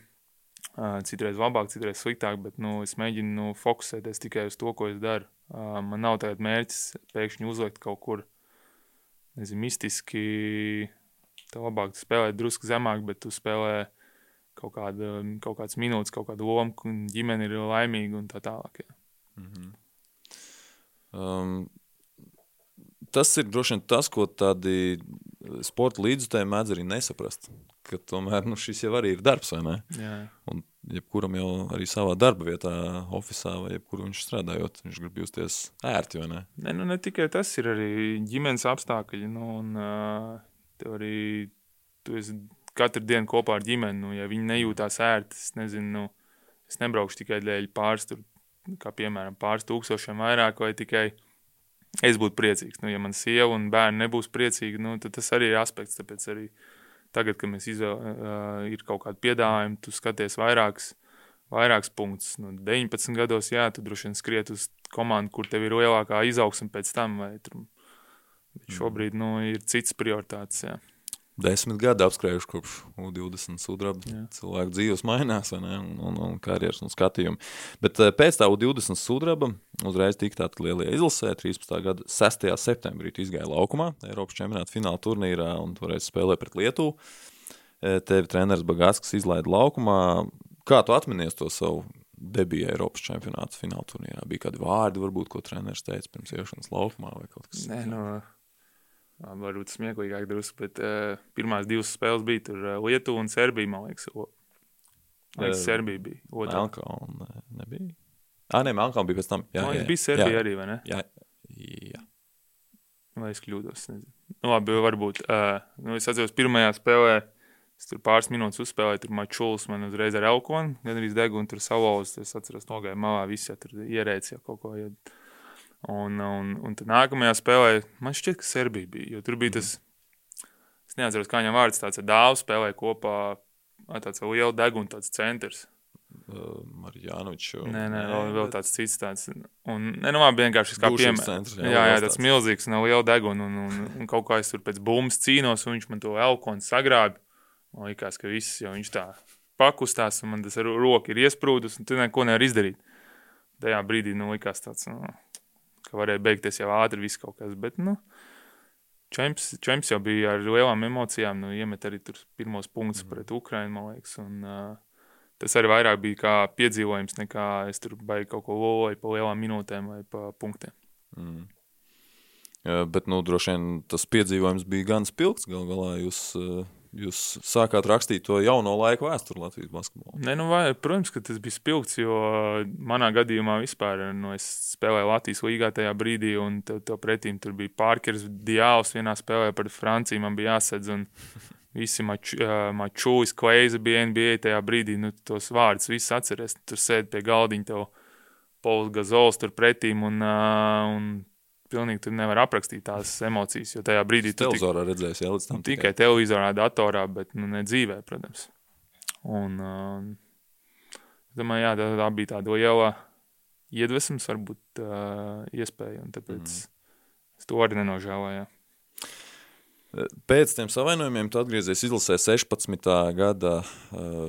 Citreiz labāk, citreiz sliktāk, bet nu, es mēģinu nu, fokusēties tikai uz to, ko es daru. Man nav tāds mērķis pēkšņi uzlikt kaut kur nezinu, mistiski. Tev labāk spēlēt drusku zemāk, bet tu spēlē kaut, kāda, kaut kāds minūtes, kaut kāda loma, un ģimene ir laimīga un tā tālāk. Jā. Mm -hmm. um, tas ir droši vien tas, ko tādi sporta līdzutēji mēdz arī nesaprast. Ka tomēr nu, šis jau arī ir darbs, vai ne? Jā. Un jebkuram jau arī savā darba vietā, oficiālā vai jebkur viņš strādājot, viņš grib justies ērti, vai ne? Ne, nu, ne tikai tas ir arī ģimenes apstākļi. Nu, un, uh, arī tu esi katru dienu kopā ar ģimeni. Nu, ja viņi nejūtās ērti, es nezinu, nu, es nebraukšu tikai dēļ pāris, tur, kā piemēram, pāris tūkstošiem vairāk, vai tikai es būtu priecīgs. Nu, ja man sieva un bērni nebūs priecīgi, nu, tad tas arī ir aspekts. Tāpēc arī tagad, kad mēs izvēl, uh, ir kaut kādi piedāvājumi, tu skaties vairākus. Vairākus punktus. Nu, 19 gados, jā, tu droši vien skriet uz komandu, kur tev ir lielākā izaugsme pēc tam, vai tur Bet šobrīd nu, ir cits prioritātes. Jā. Desmit gadi apskrējuši kopš U20 sudraba. Jā. Cilvēku dzīves mainās, ne? Un, un, un karjeras un skatījumi. Bet eh, pēc tā U20 sudraba uzreiz tika tāda liela izlasē. 13. gada 6. septembrī izgāja laukumā, Eiropas čempionāta fināla turnīrā un toreiz spēlēja pret Lietuvu. Eh, Tevi treneris Bagāts izlaida laukumā. Kā tu atminies to savu debiju Eiropas čempionāta fināla turnīrā? Bija kādi vārdi, varbūt, ko treneris teica pirms iešanas laukumā vai kaut kas Nē, labi, varbūt smieklīgāk drusku, bet uh, pirmās divas spēles bija tur uh, Lietuva un Serbija, man liekas. O, man liekas Eh, Serbija bija. otrā. Melnkalna eh, nebija. Ah, nē, Melnkalna bija pēc tam. Jā, Man jā, liekas, bija Serbija jā, arī, vai ne? Jā, jā. Vai es kļūdos? Nezinu. Nu, labi, varbūt. Uh, nu, es atceros, pirmajā spēlē es tur pāris minūtes uzspēlēju, tur mačulis man uzreiz ar elkonu, gan arī degu un tur salauzts. Es atceros, nogāju malā, visi jau tur ierēci jau kaut ko. Ja. Un, un, un tad nākamajā spēlē man šķiet, ka Serbija bija, jo tur bija tas, es neatceros, kā viņam vārds, tāds dāvs spēlēja kopā, ā, tāds liela deguna, tāds centrs. Marjanovičs. Nē, nē, vēl, vēl tāds cits tāds. Un, nē, nu, labi, vienkārši kā piemērs. jā, Jā, jā, tāds milzīgs, nav liela deguna. Un, un, un kaut kā es tur pēc bumbas cīnos, un viņš man to elkonu sagrāba. Man liekas, ka viss jau viņš tā pakustās, un man tas ar roku ir iesprūdus, un tu neko nevar izdarīt. Tajā brīdī, nu, likās tāds, nu, ka varēja beigties jau ātri viss kaut kas, bet, nu, Čemps, Čemps jau bija ar lielām emocijām, nu, iemet arī pirmos punktus mm. pret Ukrainu, man liekas, un uh, tas arī vairāk bija kā piedzīvojums, nekā es tur baigi kaut ko loloju pa lielām minūtēm vai pa punktiem. Mm. Jā, bet, nu, droši vien tas piedzīvojums bija gan spilgts. Galu galā jūs, uh, jūs sākāt rakstīt to jauno laiku vēsturi Latvijas basketbolā. Nē, nu, vai, protams, ka tas bija spilgts, jo manā gadījumā vispār nu, es spēlēju Latvijas līgā tajā brīdī, un tev, tev pretīm tur bija Pārkers, Diāls vienā spēlē par Franciju, man bija jāsadz, un visi mačūjas, Kleiza bija NBA tajā brīdī, nu, tos vārdus viss atceries, tur sēd pie galdiņa tev Pols Gazols tur pretīm, un, ā, un pilnīgi tur nevar aprakstīt tās emocijas, jo tajā brīdī tu tik- Televizorā redzējis, jā, līdz tam Nu, tikai televizorā, datorā, bet nu, ne dzīvē, protams. Un, uh, domāju, jā, tā, tā bija tāda liela iedvesmas, varbūt uh, iespēja, un tāpēc mm. es to arī nenožēloju. Pēc tam savainojumiem tu atgriezies izlasē 16. gada uh,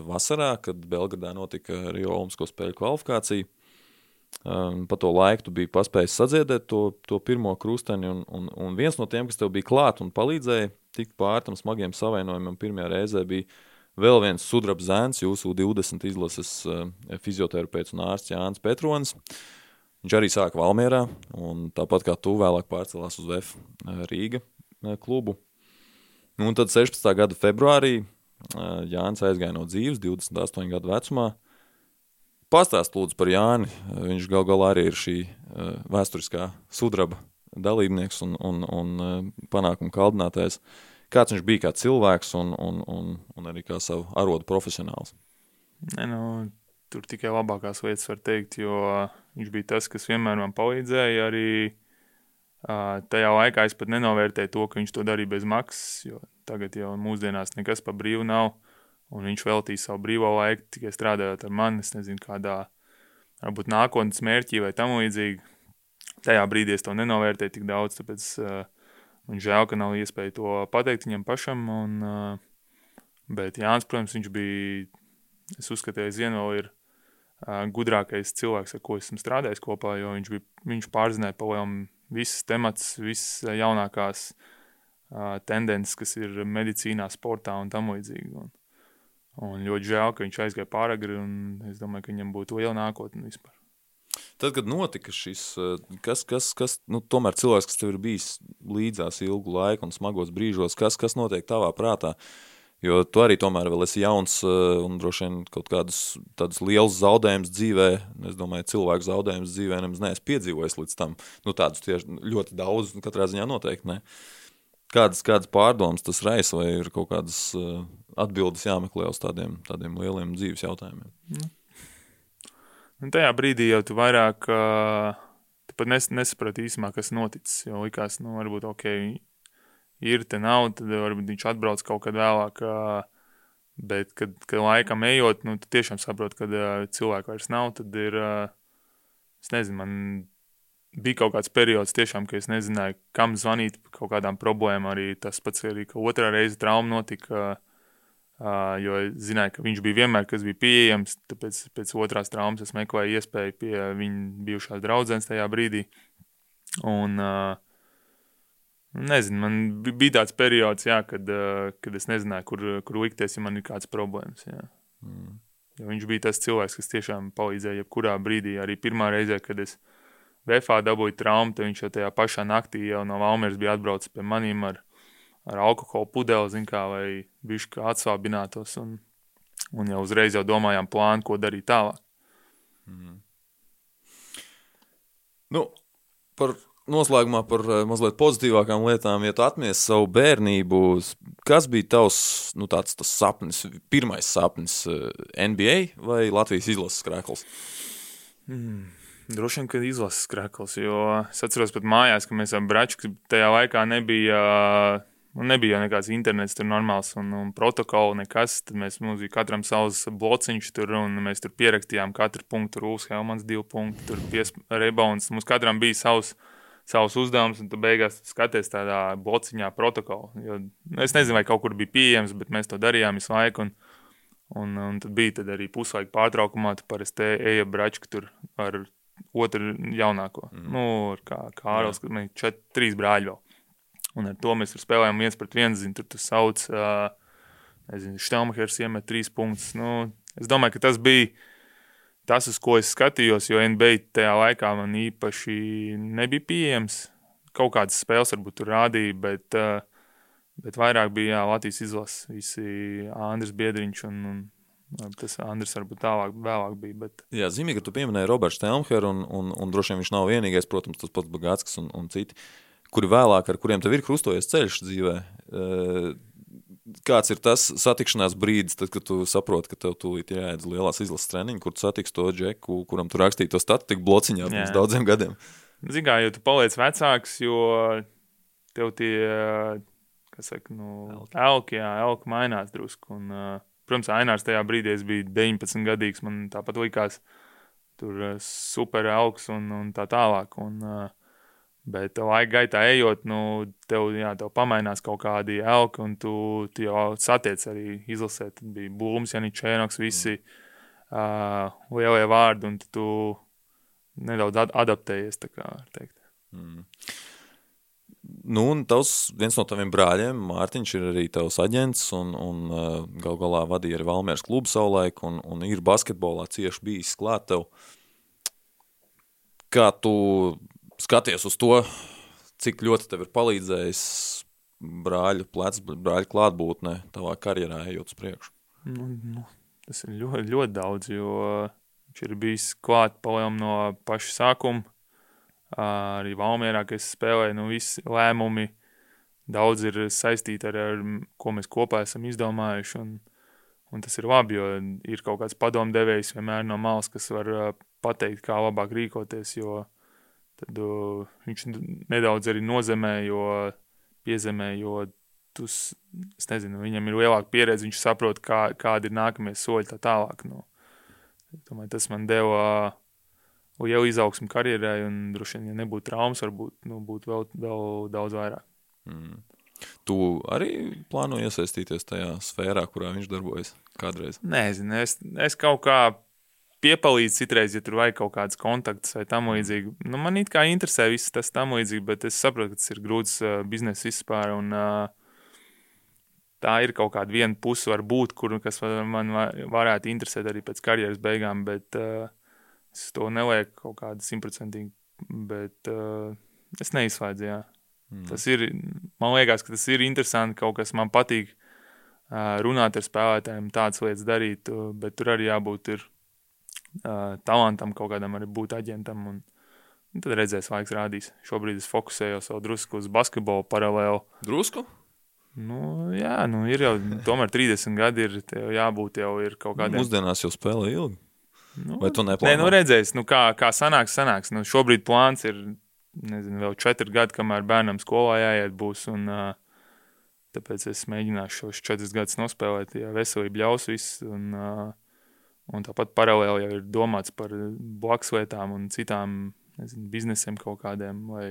vasarā, kad Belgradā notika Rio Olimpisko spēļu kvalifikācija. Um, pa to laiku tu biji paspējis sadziedēt to, to pirmo krusteni, un, un, un viens no tiem, kas tev bija klāt un palīdzēja tikt pār tam smagiem savainojumiem, pirmajā reizē bija vēl viens sudraba zēns, jūsu 20 izlases uh, fizioterapeits un ārsts Jānis Petronis. Viņš arī sāka Valmierā, un tāpat kā tu vēlāk pārcēlās uz VF Rīga uh, klubu. Nu, un tad 16. gada februārī uh, Jānis aizgāja no dzīves, 28 gadu vecumā. Pastāst lūdzu par Jāni. Viņš gal galā arī ir šī uh, vēsturiskā sudraba dalībnieks un, un, un uh, panākumu kaldinātājs. Kāds viņš bija kā cilvēks un, un, un, un arī kā savu arodu profesionāls. Ne, nu, tur tikai labākās lietas var teikt, jo viņš bija tas, kas vienmēr man palīdzēja. Arī tajā laikā es pat nenovērtēju to, ka viņš to darīja bez maksas, jo tagad jau mūsdienās nekas pa brīvu nav. Un viņš veltīja savu brīvo laiku tikai strādājot ar mani. Es nezinu, kādā varbūt nākotnes mērķī vai tam līdzīgi. Tajā brīdī es to nenovērtēju tik daudz, tāpēc uh, man žēl, ka nav iespēja to pateikt viņam pašam. Un, uh, bet Jānis, protams, viņš bija, es uzskatīju, aizvien vēl ir uh, gudrākais cilvēks, ar ko esmu strādājis kopā, jo viņš, bija, viņš pārzināja pa lielam visas temats, visas jaunākās uh, tendences, kas ir medicīnā, sportā un tam līdzīgi. Un, Un ļoti žēl, ka viņš aizgāja pāragri, un es domāju, ka viņam būtu liela nākotne vispār. Tad, kad notika šis, uh, kas, kas, kas nu, tomēr cilvēks, kas tev ir bijis līdzās ilgu laiku un smagos brīžos, kas, kas notiek tavā prātā? Jo tu arī tomēr vēl esi jauns uh, un droši vien kaut kādus tādus lielus zaudējumus dzīvē, es domāju, cilvēku zaudējumus dzīvē nemaz neesi piedzīvojis līdz tam. Nu, tādus tieši ļoti daudz, katrā ziņā noteikti ne. Kādas, kādas pārdomas tas raisa vai ir kaut kādas uh, atbildes jāmeklē uz tādiem, tādiem lieliem dzīves jautājumiem? Un tajā brīdī jau tu vairāk, uh, tu pat nes, nesaprati īsumā, kas noticis, jo likās, nu, varbūt, ok, ir, te nav, tad varbūt viņš atbrauc kaut kad vēlāk, uh, bet, kad, kad laikam ejot, nu, tu tiešām saproti, kad uh, cilvēku vairs nav, tad ir, uh, es nezinu, man bija kaut kāds periods, tiešām, ka es nezināju, kam zvanīt par kaut kādām problēmām. Arī tas pats, arī, ka otrā reize trauma notika. Uh, jo es zināju, ka viņš bija vienmēr bija pieejams. Tāpēc pēc otrās traumas es meklēju iespēju pie viņa bijušās draudzenes tajā brīdī. Un, uh, nezinu, man bija tāds periods, jā, kad, uh, kad es nezināju, kur, kur likties, ja man ir kāds problēmas. Jā. Mm. Jo viņš bija tas cilvēks, kas tiešām palīdzēja jebkurā brīdī. Arī pirmā reize, kad es VFā dabūju traumu, tad viņš jau tajā pašā naktī jau no Valmieras bija atbraucis pie maniem ar ar alkohola pudeli, kā, lai bišķi atsvābinātos. Un, un jau uzreiz jau domājām plānu, ko darīt tālāk. Mm. Nu, par noslēgumā par eh, mazliet pozitīvākām lietām, ja tu atmies savu bērnību, kas bija tavs nu, tāds, sapnis, pirmais sapnis eh, NBA vai Latvijas izlases krēkls? Mm. Droši vien, ka izlases krēkls, jo es atceros pat mājās, ka mēs ar Bračku tajā laikā nebija Un nu, nebija jau nekāds internets, tur normāls un, un protokols, nekas. Tad mēs mums bija katram savs blociņš tur, un mēs tur pierakstījām katru punktu. Rūs Helmans, divi punkti, tur pies rebounds. Mums katram bija savs, savs uzdevums, un tu beigās skaties tādā blociņā protokolu. Jo, es nezinu, vai kaut kur bija pieejams, bet mēs to darījām visu laiku. Un, un, un tad bija tad arī puslaika pārtraukumā, tu parasti eja bračku tur ar otru jaunāko. Mm. Nu, kā Kārlis, kad mēs četri, trīs brāļi vēl. Un ar to mēs spēlējām viens pret vienu. Zin, tur tu sauc, uh, nezinu, Štelmachers iemet trīs punktus. Nu, es domāju, ka tas bija tas, uz ko es skatījos, jo NBA tajā laikā man īpaši nebija pieejams. Kaut kādas spēles varbūt tur rādīja, bet, uh, bet vairāk bija jā, Latvijas izlases, visi Andris Biedriņš un, un Tas Andris varbūt tālāk, vēlāk bija. Bet... Jā, zīmīgi, ka tu pieminēji Roberts Telmheru, un, un, un droši vien viņš nav vienīgais, protams, tas pats Bagātskis un, un citi. Kuri vēlāk, ar kuriem tev ir krustojies ceļš dzīvē, eh, kāds ir tas satikšanās brīdis, tad, kad tu saproti, ka tev tūlīt jāiet uz lielās izlases treniņu, kur tu satiksi to džeku, kuram tu rakstīji to statistiku blociņā pirms daudziem gadiem? Zigā, jo tu paliec vecāks, jo tev tie, kas saka, nu, elki, elki jā, elki mainās drusku. Un, uh, protams, Ainārs tajā brīdī es biju 19 gadīgs, man tāpat likās tur super elks un, un tā tālāk. Un, uh, Bet laika gaitā ejot, nu, tev, jā, tev pamainās kaut kādi elki, un tu, tu jau satiec arī izlasē. Tad bija Blūms, Janis Čēnoks, visi uh, lielie vārdi, un tu nedaudz ad adaptējies. Kā, mm. Nu, un tavs, viens no taviem brāļiem, Mārtiņš, ir arī tavs aģents, un, un uh, gal galā vadīja arī Valmēras klubu savulaik, un, un ir basketbolā cieši bijis klāt tev. Kā tu skaties uz to, cik ļoti tev ir palīdzējis brāļu plecs, brāļu klātbūtnē tavā karjerā, ejot uz priekšu? Nu, nu, tas ir ļoti, ļoti daudz, jo viņš ir bijis klāt palielam no paša sākuma. Arī Valmierā, kad es spēlēju, nu visi lēmumi daudz ir saistīti ar, ar ko mēs kopā esam izdomājuši. Un, un tas ir labi, jo ir kaut kāds padomdevējs vienmēr no malas, kas var pateikt, kā labāk rīkoties, jo tad uh, viņš nedaudz arī nozemē, jo piezemē, jo tu, es nezinu, viņam ir lielāka pieredze, viņš saprot, kā, kādi ir nākamie soļi tā tālāk. Nu, domāju, tas man deva uh, jau izaugsmu karjerai, un droši vien, ja nebūtu traumas, varbūt nu, būtu vēl, vēl daudz vairāk. Mm. Tu arī plāno iesaistīties tajā sfērā, kurā viņš darbojas kādreiz? Nezinu, es, es kaut kā piepalīdz citreiz, ja tur vajag kaut kādas kontaktus vai tam līdzīgi. Nu, man it kā interesē viss tas tam līdzīgi, bet es saprotu, ka tas ir grūts uh, biznesa vispār. Un, uh, tā ir kaut kāda viena puse, var būt, kur, kas man varētu interesēt arī pēc karjeras beigām, bet uh, es to nelieku kaut kādu simtprocentīgi. Bet uh, es neizslēdzu. Jā. Mm. Tas ir, man liekas, ka tas ir interesanti, kaut kas man patīk. Uh, runāt ar spēlētājiem, tādas lietas darīt, uh, bet tur arī jābūt ir uh, talantam, kaut kādam arī būt aģentam. Un, un tad redzēs, laiks rādīs. Šobrīd es fokusējos vēl drusku uz basketbolu paralēli. Drusku? Nu, jā, nu ir jau tomēr 30 gadi, ir jābūt jau ir kaut kādiem. Mūsdienās jau spēlē ilgi. Nu, Vai tu neplāno? Nē, nu redzēs, nu kā, kā sanāks, sanāks. Nu, šobrīd plāns ir, nezinu, vēl 4 gadi, kamēr bērnam skolā jāiet būs. Un, tāpēc es mēģināšu šos 4 gadus nospēlēt, ja veselība ļaus viss. Un, Un tāpat paralēli jau ir domāts par blakuslietām un citām nezinu, biznesiem kaut kādiem, vai,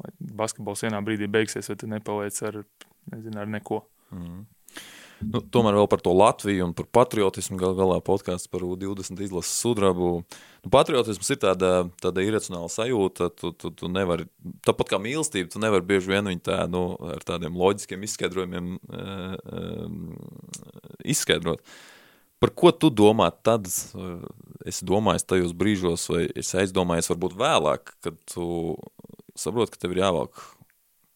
vai basketbols vienā brīdī beigsies, vai tu nepaliec ar, nezinu, ar neko. Mm. Nu, tomēr vēl par to Latviju un par patriotismu. Galu galā podkāsts par U20 izlases sudrabu. Nu, patriotisms ir tāda, tāda iracionāla sajūta. Tu, tu, tu nevari, tāpat kā mīlestība, tu nevari bieži vien viņu tā, nu, ar tādiem loģiskiem izskaidrojumiem uh, uh, izskaidrot. Par ko tu domā tad? Es domāju, tajos brīžos, vai es aizdomājos, varbūt vēlāk, kad tu saproti, ka tev ir jāvelk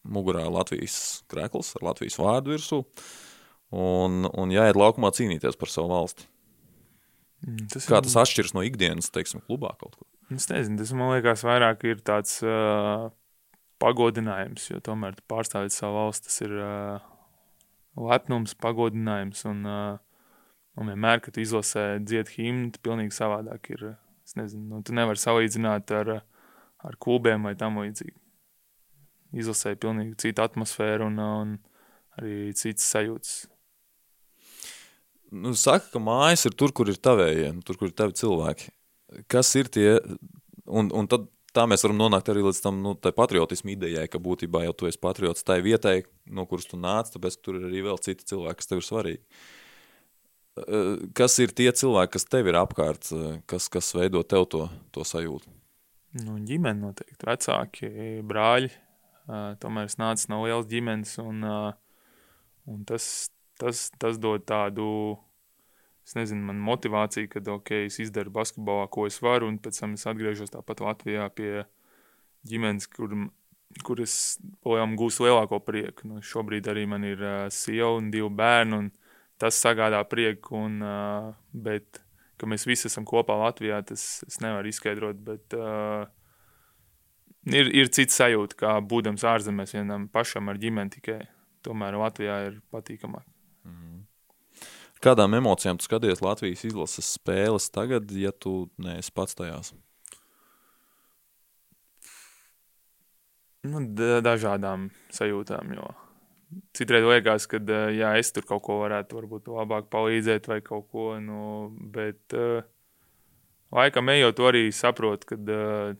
mugurā Latvijas krēkls ar Latvijas vārdu virsū. Uh, un, un jāiet laukumā cīnīties par savu valsti. Mm, tas Kā ir... tas atšķiras no ikdienas, teiksim, klubā kaut ko? Es nezinu, tas man liekas vairāk ir tāds uh, pagodinājums, jo tomēr pārstāvēt savu valsti, tas ir uh, lepnums, pagodinājums, un, uh, un vienmēr, kad izlasē dzied himnu, pilnīgi savādāk ir, es nezinu, nu, tu nevari salīdzināt ar, ar klubiem vai tam līdzīgi. Izlasē pilnīgi cita atmosfēra un, un arī citas sajūtas nu, saka, ka mājas ir tur, kur ir tavējie, tur, kur ir tavi cilvēki. Kas ir tie, un, un tad tā mēs varam nonākt arī līdz tam nu, patriotismu idejai, ka būtībā jau tu esi patriots tai vietai, no kuras tu nāc, tāpēc tur ir arī vēl citi cilvēki, kas tev ir svarīgi. Kas ir tie cilvēki, kas tev ir apkārt, kas, kas veido tev to, to sajūtu? Nu, ģimene noteikti, vecāki, brāļi. Tomēr es nācu no lielas ģimenes, un, un tas, tas, tas dod tādu, es nezinu, man motivāciju, ka, ok, es izdaru basketbolā, ko es varu, un pēc tam es atgriežos tāpat Latvijā pie ģimenes, kur, kur es projām gūstu lielāko prieku. Nu, šobrīd arī man ir uh, sieva un divi bērni, un tas sagādā prieku, un, uh, bet, ka mēs visi esam kopā Latvijā, tas es nevaru izskaidrot, bet uh, ir, ir cits sajūta, kā būdams ārzemēs vienam pašam ar ģimeni tikai. Tomēr Latvijā ir patīkamāk. Kādām emocijām tu skaties Latvijas izlases spēles tagad, ja tu neesi pats tajās? Nu, dažādām sajūtām, jo citreiz liekas, ka jā, es tur kaut ko varētu varbūt labāk palīdzēt vai kaut ko, nu, bet uh, laikam ejot arī saprot, kad, uh,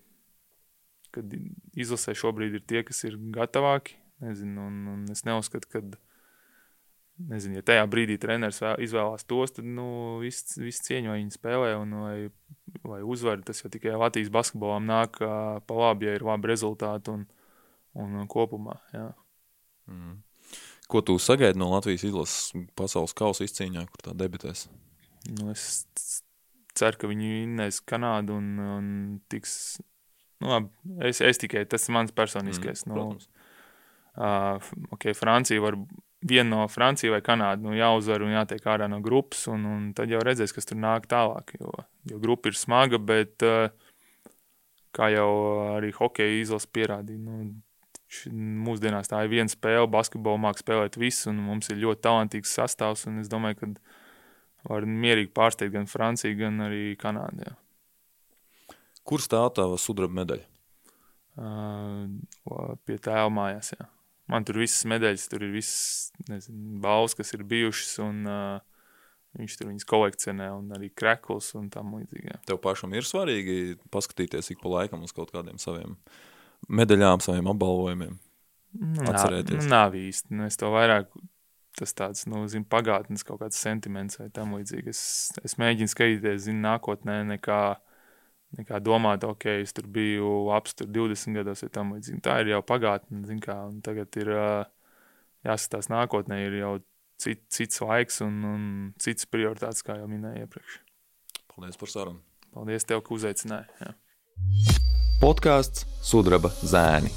izlasē šobrīd ir tie, kas ir gatavāki, nezinu, un, un es neuzskatu, ka nezinu, ja tajā brīdī treneris izvēlās tos, tad nu, viss vis cieņo viņu spēlē un vai, vai uzvar. Tas jau tikai Latvijas basketbolam nāk pa labi, ja ir labi rezultāti un, un kopumā. Jā. Mm. Ko tu sagaidi no Latvijas izlases pasaules kausa izcīņā, kur tā debitēs? Nu, es ceru, ka viņi vinnēs Kanādu un, un tiks. Nu, labi, es, es tikai tas ir mans personiskais. Mm, nu, uh, okay, Francija var viena no Francijas vai Kanādas nu, jāuzvar un jātiek ārā no grupas, un, un tad jau redzēs, kas tur nāk tālāk. Jo, jo grupa ir smaga, bet uh, kā jau arī hokeja izlase pierādīja, nu, mūsdienās tā ir viena spēle, basketbolu mākslinieks spēlēt visu, un mums ir ļoti talantīgs sastāvs. Es domāju, ka var mierīgi pārsteigt gan Franciju, gan arī Kanādu. Jā. Kur stāv tā sudraba medaļa? Uh, pie tēva mājās. Jā man tur visas medaļas, tur ir visas nezinu, balvas, kas ir bijušas, un uh, viņš tur viņas kolekcionē, un arī krekls un tam līdzīgi. Tev pašam ir svarīgi paskatīties ik pa laikam uz kaut kādiem saviem medaļām, saviem apbalvojumiem? Atcerēties. Nu, nav īsti. Nu, es to vairāk, tas tāds, nu, zinu, pagātnes kaut kāds sentiments vai tam līdzīgi. Es, es mēģinu skatīties, zinu, nākotnē nekā, uh, nekā domāt, ok, es tur biju labs tur 20 gados vai tam līdzīgi. Tā ir jau pagātne, zin kā, un tagad ir jāskatās nākotnē, ir jau cit, cits laiks un, un cits prioritāts, kā jau minēju iepriekš. Paldies par sarunu. Paldies tev, ka uzaicināji. Jā. Podkāsts Sudraba zēni.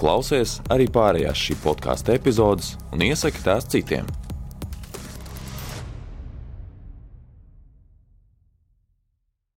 Klausies arī pārējās šī podkāstu epizodes un iesaki tās citiem.